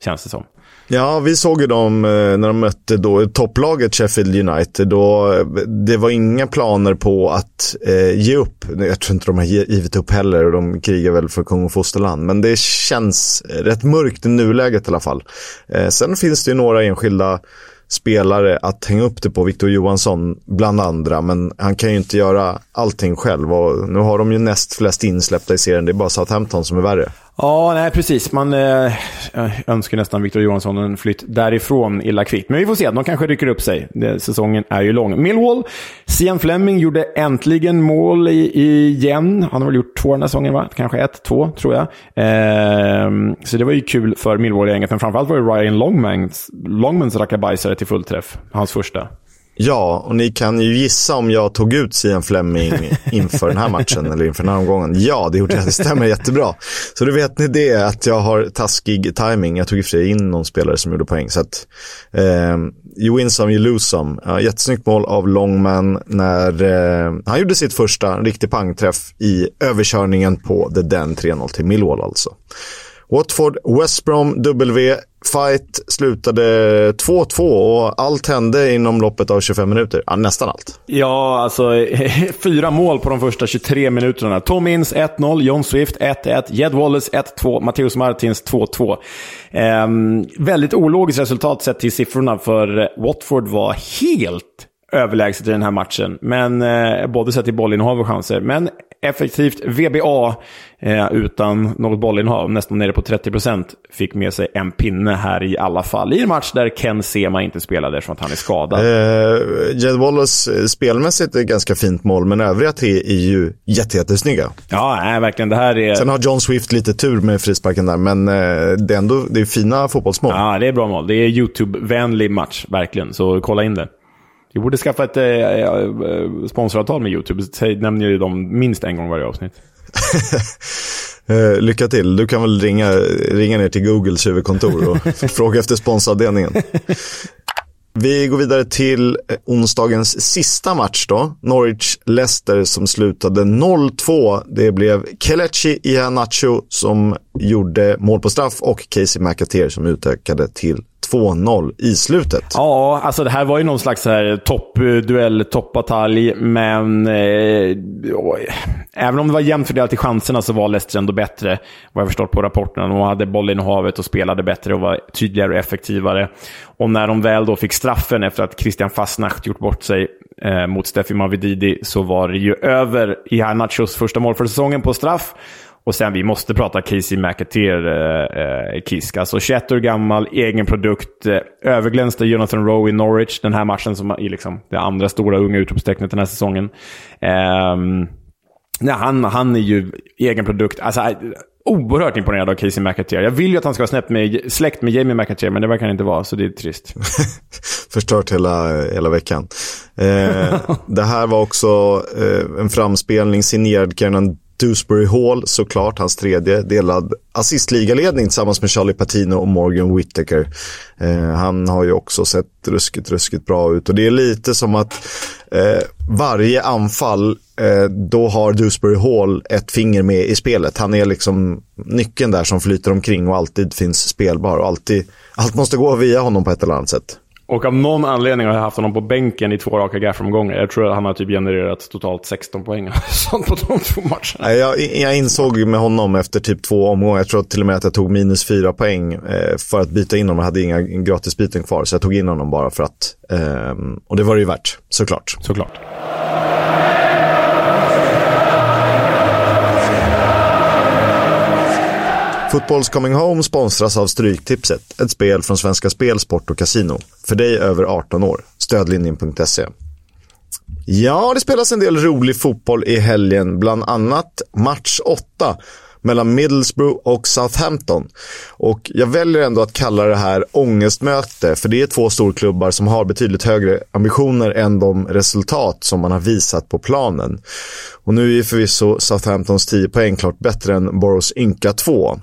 [SPEAKER 2] känns det som.
[SPEAKER 1] Ja, vi såg ju dem eh, när de mötte då topplaget Sheffield United. Då, eh, det var inga planer på att eh, ge upp. Jag tror inte de har givit upp heller och de krigar väl för kung och fosterland. Men det känns eh, rätt mörkt i nuläget i alla fall. Eh, sen finns det ju några enskilda spelare att hänga upp det på. Victor Johansson bland andra. Men han kan ju inte göra allting själv. Och nu har de ju näst flest insläppta i serien. Det är bara Southampton som är värre.
[SPEAKER 2] Ja, nej precis. Man eh, önskar nästan Victor Johansson en flytt därifrån illa kvickt. Men vi får se, de kanske rycker upp sig. Säsongen är ju lång. Millwall, Sian Fleming gjorde äntligen mål i, igen. Han har väl gjort två den här säsongen, va? Kanske ett, två, tror jag. Eh, så det var ju kul för Millwall-gänget, men framförallt var det Ryan Longmans, Longmans rackabajsare till fullträff. Hans första.
[SPEAKER 1] Ja, och ni kan ju gissa om jag tog ut Sian Fleming inför den här matchen eller inför den här omgången. Ja, det gjorde jag. Det stämmer jättebra. Så då vet ni det, att jag har taskig timing. Jag tog i och för sig in någon spelare som gjorde poäng. Så att, eh, you win some, you lose some. Ja, jättesnyggt mål av Longman när eh, han gjorde sitt första riktig pangträff i överkörningen på The Den 3-0 till Millwall alltså. Watford, West Brom, W. Fight slutade 2-2 och allt hände inom loppet av 25 minuter. Ja, nästan allt.
[SPEAKER 2] Ja, alltså fyra mål på de första 23 minuterna. Tom Inns 1-0, John Swift 1-1, Jed Wallace 1-2, Matteus Martins 2-2. Ehm, väldigt ologiskt resultat sett till siffrorna, för Watford var helt överlägset i den här matchen. Men eh, både sett till bollinnehav och chanser. Men effektivt VBA eh, utan något bollinnehav, nästan nere på 30%, fick med sig en pinne här i alla fall. I en match där Ken Sema inte spelade eftersom att han är skadad.
[SPEAKER 1] Eh, Jed Wallace eh, spelmässigt är ett ganska fint mål, men övriga tre är ju jättesnygga.
[SPEAKER 2] Ja, nej, verkligen. Det här är...
[SPEAKER 1] Sen har John Swift lite tur med frisparken där, men eh, det är ändå det är fina fotbollsmål.
[SPEAKER 2] Ja, det är bra mål. Det är YouTube-vänlig match, verkligen. Så kolla in det. Vi borde skaffa ett eh, eh, sponsoravtal med YouTube. Säg, nämner ju dem minst en gång varje avsnitt.
[SPEAKER 1] eh, lycka till. Du kan väl ringa, ringa ner till Googles huvudkontor och fråga efter sponsoravdelningen. Vi går vidare till eh, onsdagens sista match då. Norwich-Leicester som slutade 0-2. Det blev Kelechi Iheanacho som gjorde mål på straff och Casey McAteer som utökade till 2-0 i slutet.
[SPEAKER 2] Ja, alltså det här var ju någon slags toppduell, eh, toppbatalj, men eh, även om det var jämnt fördelat i chanserna så var Leicester ändå bättre, vad jag förstått på rapporterna. De hade bollen i havet och spelade bättre och var tydligare och effektivare. Och när de väl då fick straffen efter att Christian Fastnacht gjort bort sig eh, mot Steffi Mavididi så var det ju över i Hanachos första mål för säsongen på straff. Och sen, vi måste prata Casey McAteer, eh, Kisk. Alltså 21 år gammal, egen produkt. Eh, överglänste Jonathan Rowe i Norwich. Den här matchen som är liksom det andra stora unga utropstecknet den här säsongen. Eh, nej, han, han är ju egen produkt. Alltså, eh, oerhört imponerad av Casey McAteer. Jag vill ju att han ska vara snäpp med, släkt med Jamie McAteer, men det verkar han inte vara, så det är trist.
[SPEAKER 1] Förstört hela, hela veckan. Eh, det här var också eh, en framspelning signerad Kenan Dewsbury Hall såklart, hans tredje, delad assistligaledning tillsammans med Charlie Patino och Morgan Whittaker. Eh, han har ju också sett ruskigt, ruskigt bra ut och det är lite som att eh, varje anfall, eh, då har Dewsbury Hall ett finger med i spelet. Han är liksom nyckeln där som flyter omkring och alltid finns spelbar och alltid, allt måste gå via honom på ett eller annat sätt.
[SPEAKER 2] Och av någon anledning har jag haft honom på bänken i två raka gaffomgångar. Jag tror att han har typ genererat totalt 16 poäng sånt på de två matcherna.
[SPEAKER 1] Jag, jag insåg med honom efter typ två omgångar, jag tror till och med att jag tog minus fyra poäng eh, för att byta in honom. Jag hade inga gratisbyten kvar, så jag tog in honom bara för att. Eh, och det var det ju värt, såklart.
[SPEAKER 2] Såklart.
[SPEAKER 1] Fotbolls Coming Home sponsras av Stryktipset, ett spel från Svenska Spel, Sport och Casino. För dig över 18 år. Stödlinjen.se. Ja, det spelas en del rolig fotboll i helgen, bland annat match 8 mellan Middlesbrough och Southampton. Och jag väljer ändå att kalla det här ångestmöte, för det är två storklubbar som har betydligt högre ambitioner än de resultat som man har visat på planen. Och nu är ju förvisso Southamptons 10 poäng klart bättre än Boroughs ynka 2.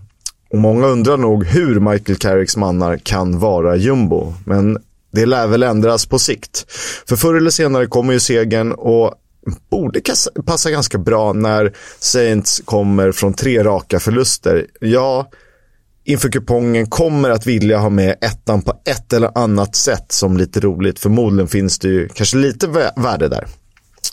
[SPEAKER 1] Och många undrar nog hur Michael Carricks mannar kan vara jumbo. Men det lär väl ändras på sikt. För förr eller senare kommer ju segern och borde passa ganska bra när Saints kommer från tre raka förluster. Ja, inför kupongen kommer att vilja ha med ettan på ett eller annat sätt som lite roligt. Förmodligen finns det ju kanske lite värde där.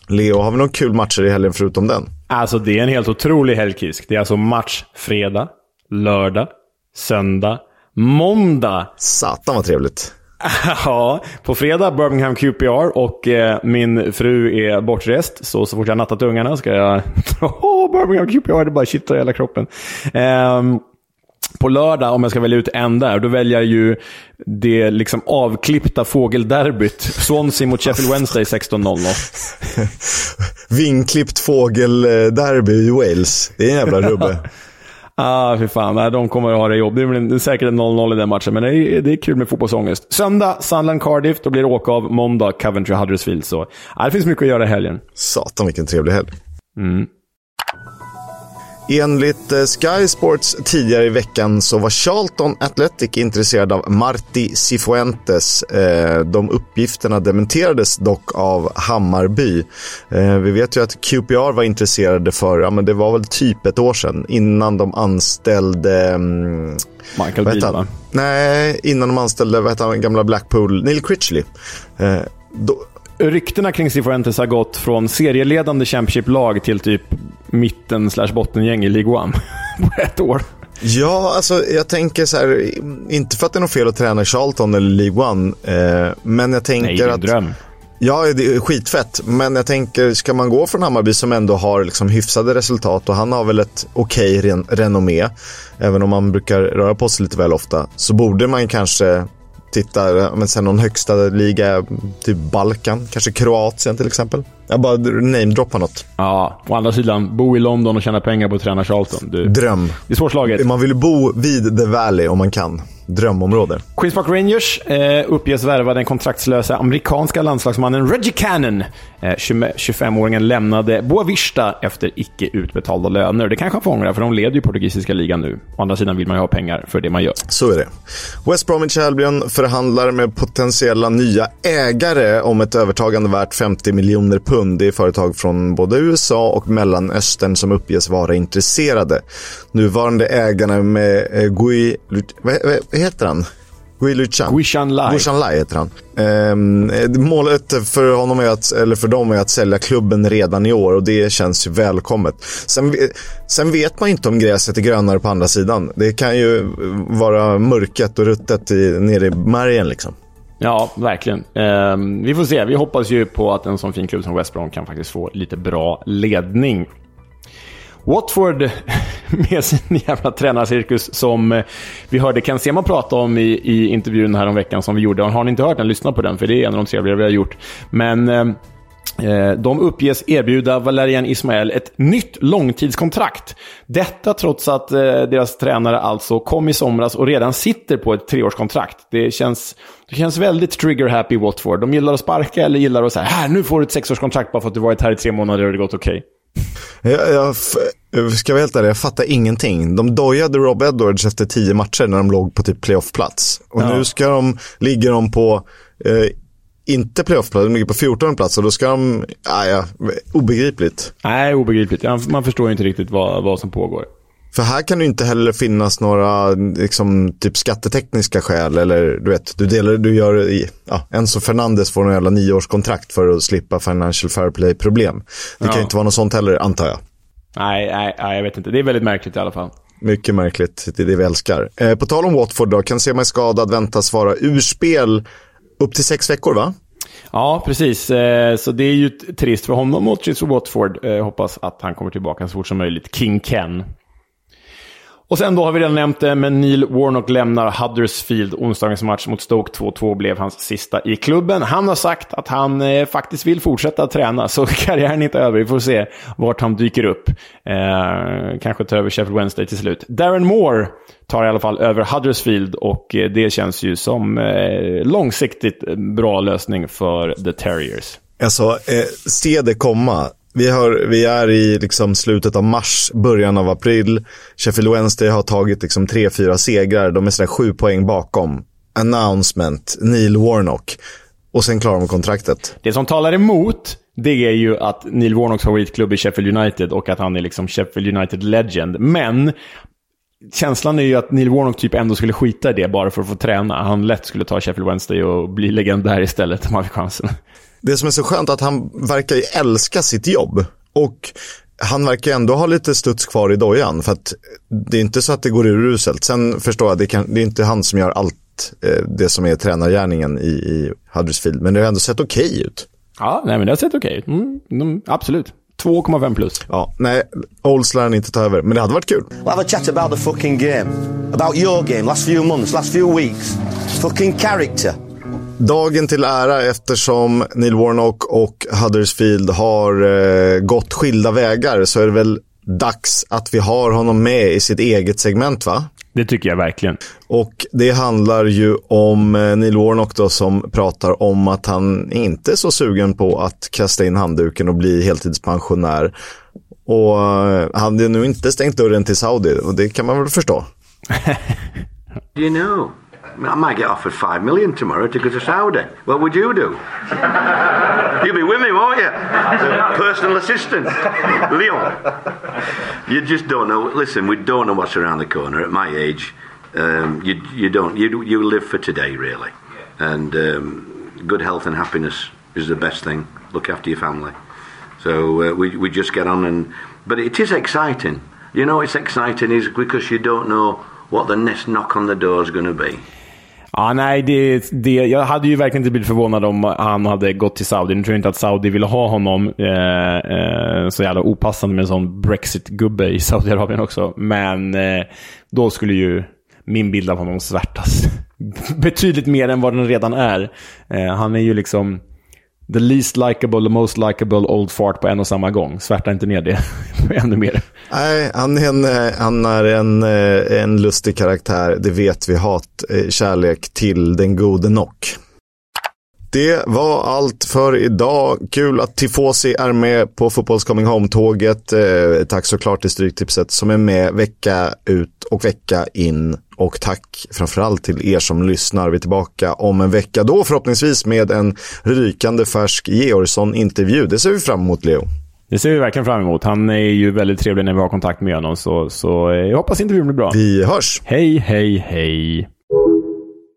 [SPEAKER 1] Leo, har vi några kul matcher i helgen förutom den?
[SPEAKER 2] Alltså det är en helt otrolig helgkisk. Det är alltså match fredag, lördag, söndag, måndag.
[SPEAKER 1] Satan vad trevligt.
[SPEAKER 2] ja, på fredag Birmingham QPR och eh, min fru är bortrest. Så, så fort jag nattat ungarna ska jag... Åh, Birmingham QPR, det bara kittlar i hela kroppen. Eh, på lördag, om jag ska välja ut en där, då väljer jag ju det liksom avklippta fågelderbyt. Swansea mot Sheffield Wednesday 16.00.
[SPEAKER 1] Vinklippt fågelderby i Wales. Det är en jävla rubbe.
[SPEAKER 2] Ah, fy fan. Nej, de kommer att ha det jobb. Det blir säkert 0-0 i den matchen, men det är, det är kul med fotbollsångest. Söndag, Sunderland Cardiff. Då blir det åka av. Måndag, Coventry Huddersfield. Så ah, det finns mycket att göra i helgen.
[SPEAKER 1] Satan vilken trevlig helg.
[SPEAKER 2] Mm.
[SPEAKER 1] Enligt eh, Sky Sports tidigare i veckan så var Charlton Athletic intresserad av Marti Cifuentes. Eh, de uppgifterna dementerades dock av Hammarby. Eh, vi vet ju att QPR var intresserade för, ja men det var väl typ ett år sedan, innan de anställde mm,
[SPEAKER 2] Michael Beale, va?
[SPEAKER 1] Nej, innan de anställde, vad heter han, gamla Blackpool, Neil Critchley.
[SPEAKER 2] Då... Ryktena kring Cifuentes har gått från serieledande Championship-lag till typ mitten slash bottengäng i League One på ett år.
[SPEAKER 1] Ja, alltså jag tänker så här, inte för att det är något fel att träna i Charlton eller League One, eh, men jag tänker
[SPEAKER 2] Nej, det är en
[SPEAKER 1] att...
[SPEAKER 2] dröm.
[SPEAKER 1] Ja, det är skitfett. Men jag tänker, ska man gå från Hammarby som ändå har liksom hyfsade resultat och han har väl ett okej okay ren renommé, även om man brukar röra på sig lite väl ofta, så borde man kanske Tittar eh, men sen någon högsta liga, typ Balkan, kanske Kroatien till exempel. Jag bara namedroppar något.
[SPEAKER 2] Ja, å andra sidan, bo i London och tjäna pengar på att träna Charlton. Du,
[SPEAKER 1] Dröm.
[SPEAKER 2] Det är svårslaget.
[SPEAKER 1] Man vill bo vid The Valley om man kan. Drömområde.
[SPEAKER 2] Queens Park Rangers eh, uppges värva den kontraktslösa amerikanska landslagsmannen Reggie Cannon. Eh, 25-åringen lämnade Boavista efter icke utbetalda löner. Det kanske han får ångra, för de leder ju portugisiska ligan nu. Å andra sidan vill man ju ha pengar för det man gör.
[SPEAKER 1] Så är det. West Bromwich Albion förhandlar med potentiella nya ägare om ett övertagande värt 50 miljoner pund. Är företag från både USA och Mellanöstern som uppges vara intresserade. Nuvarande ägarna med eh, Gui... Vad, vad heter han? Gui Luchan.
[SPEAKER 2] Guishan Lai.
[SPEAKER 1] Guishan Lai heter han. Ehm, målet för honom är att, eller för dem är att sälja klubben redan i år och det känns ju välkommet. Sen, sen vet man inte om gräset är grönare på andra sidan. Det kan ju vara mörket och ruttet i, nere i märgen liksom.
[SPEAKER 2] Ja, verkligen. Ehm, vi får se. Vi hoppas ju på att en sån fin klubb som West Brom kan faktiskt få lite bra ledning. Watford med sin jävla tränarcirkus som eh, vi hörde Ken Sema prata om i, i intervjun här om veckan som vi gjorde. Har ni inte hört den, lyssna på den, för det är en av de trevligare vi har gjort. Men eh, de uppges erbjuda Valerian Ismael ett nytt långtidskontrakt. Detta trots att deras tränare alltså kom i somras och redan sitter på ett treårskontrakt. Det känns, det känns väldigt trigger-happy Watford. De gillar att sparka eller gillar att säga här nu får du ett sexårskontrakt bara för att du varit här i tre månader och det gått okej. Okay.
[SPEAKER 1] Jag, jag ska vara helt ärlig, jag fattar ingenting. De dojade Rob Edwards efter tio matcher när de låg på typ playoffplats. Och ja. nu ska de, ligger de på, eh, inte playoffplats, de ligger på 14 plats och då ska de, ja, ja, obegripligt.
[SPEAKER 2] Nej, obegripligt. Man förstår inte riktigt vad, vad som pågår.
[SPEAKER 1] För här kan det inte heller finnas några liksom, typ skattetekniska skäl eller du vet, du, delar, du gör, ja, Enzo Fernandes får en jävla nioårskontrakt för att slippa financial fair play-problem. Det ja. kan ju inte vara något sånt heller, antar jag.
[SPEAKER 2] Nej, nej, nej, jag vet inte. Det är väldigt märkligt i alla fall.
[SPEAKER 1] Mycket märkligt, det är det vi älskar. Eh, på tal om Watford då, kan se mig skadad väntas vara ur spel upp till sex veckor va?
[SPEAKER 2] Ja, precis. Eh, så det är ju trist för honom och trist för Watford. Jag hoppas att han kommer tillbaka så fort som möjligt. King Ken. Och sen då har vi redan nämnt det, men Neil Warnock lämnar Huddersfield. Onsdagens match mot Stoke 2-2 blev hans sista i klubben. Han har sagt att han eh, faktiskt vill fortsätta träna, så karriären är inte över. Vi får se vart han dyker upp. Eh, kanske tar över Sheffield Wednesday till slut. Darren Moore tar i alla fall över Huddersfield och eh, det känns ju som eh, långsiktigt bra lösning för The Terriers.
[SPEAKER 1] Alltså, eh, se det komma. Vi, har, vi är i liksom slutet av mars, början av april. Sheffield Wednesday har tagit liksom tre, fyra segrar. De är sådär sju poäng bakom. Announcement, Neil Warnock. Och sen klarar de kontraktet.
[SPEAKER 2] Det som talar emot, det är ju att Neil Warnocks favoritklubb är Sheffield United och att han är liksom Sheffield United legend. Men känslan är ju att Neil Warnock typ ändå skulle skita i det bara för att få träna. Han lätt skulle ta Sheffield Wednesday och bli legend där istället om han fick chansen.
[SPEAKER 1] Det som är så skönt är att han verkar ju älska sitt jobb. Och han verkar ändå ha lite studs kvar i dojan. För att det är inte så att det går uruselt. Sen förstår jag, det, kan, det är inte han som gör allt eh, det som är tränargärningen i, i Huddersfield. Men det har ändå sett okej okay ut.
[SPEAKER 2] Ja, nej, men det har sett okej okay ut. Mm, absolut. 2,5 plus.
[SPEAKER 1] Ja, nej, Olds lär inte ta över, men det hade varit kul.
[SPEAKER 5] We'll have a chat about the fucking game. About your game, last few months, last few weeks. Fucking character.
[SPEAKER 1] Dagen till ära eftersom Neil Warnock och Huddersfield har eh, gått skilda vägar så är det väl dags att vi har honom med i sitt eget segment va?
[SPEAKER 2] Det tycker jag verkligen.
[SPEAKER 1] Och det handlar ju om eh, Neil Warnock då som pratar om att han inte är så sugen på att kasta in handduken och bli heltidspensionär. Och eh, han hade nu inte stängt dörren till Saudi och det kan man väl förstå.
[SPEAKER 6] Do you know? I might get offered five million tomorrow to go to Saudi. What would you do? You'll be with me, won't you? Personal assistant, Leon. You just don't know. Listen, we don't know what's around the corner. At my age, um, you you don't you you live for today really, and um, good health and happiness is the best thing. Look after your family. So uh, we we just get on and, but it is exciting. You know, it's exciting is because you don't know what the next knock on the door is going to be.
[SPEAKER 2] Ja, nej, det, det, jag hade ju verkligen inte blivit förvånad om han hade gått till Saudi. Nu tror jag inte att Saudi ville ha honom. Eh, eh, så jävla opassande med en sån Brexit-gubbe i Saudiarabien också. Men eh, då skulle ju min bild av honom svärtas betydligt mer än vad den redan är. Eh, han är ju liksom the least likable, the most likable old fart på en och samma gång. Svärta inte ner det ännu mer.
[SPEAKER 1] Nej, han är, en, eh, han är en, eh, en lustig karaktär. Det vet vi. Hat, eh, kärlek till den gode Nock. Det var allt för idag. Kul att Tifosi är med på Fotbolls Coming Home-tåget. Eh, tack såklart till Stryktipset som är med vecka ut och vecka in. Och tack framförallt till er som lyssnar. Vi är tillbaka om en vecka då förhoppningsvis med en rykande färsk Georgsson-intervju. Det ser vi fram emot Leo.
[SPEAKER 2] Det ser vi verkligen fram emot. Han är ju väldigt trevlig när vi har kontakt med honom. Så, så jag hoppas intervjun blir bra.
[SPEAKER 1] Vi hörs!
[SPEAKER 2] Hej, hej, hej.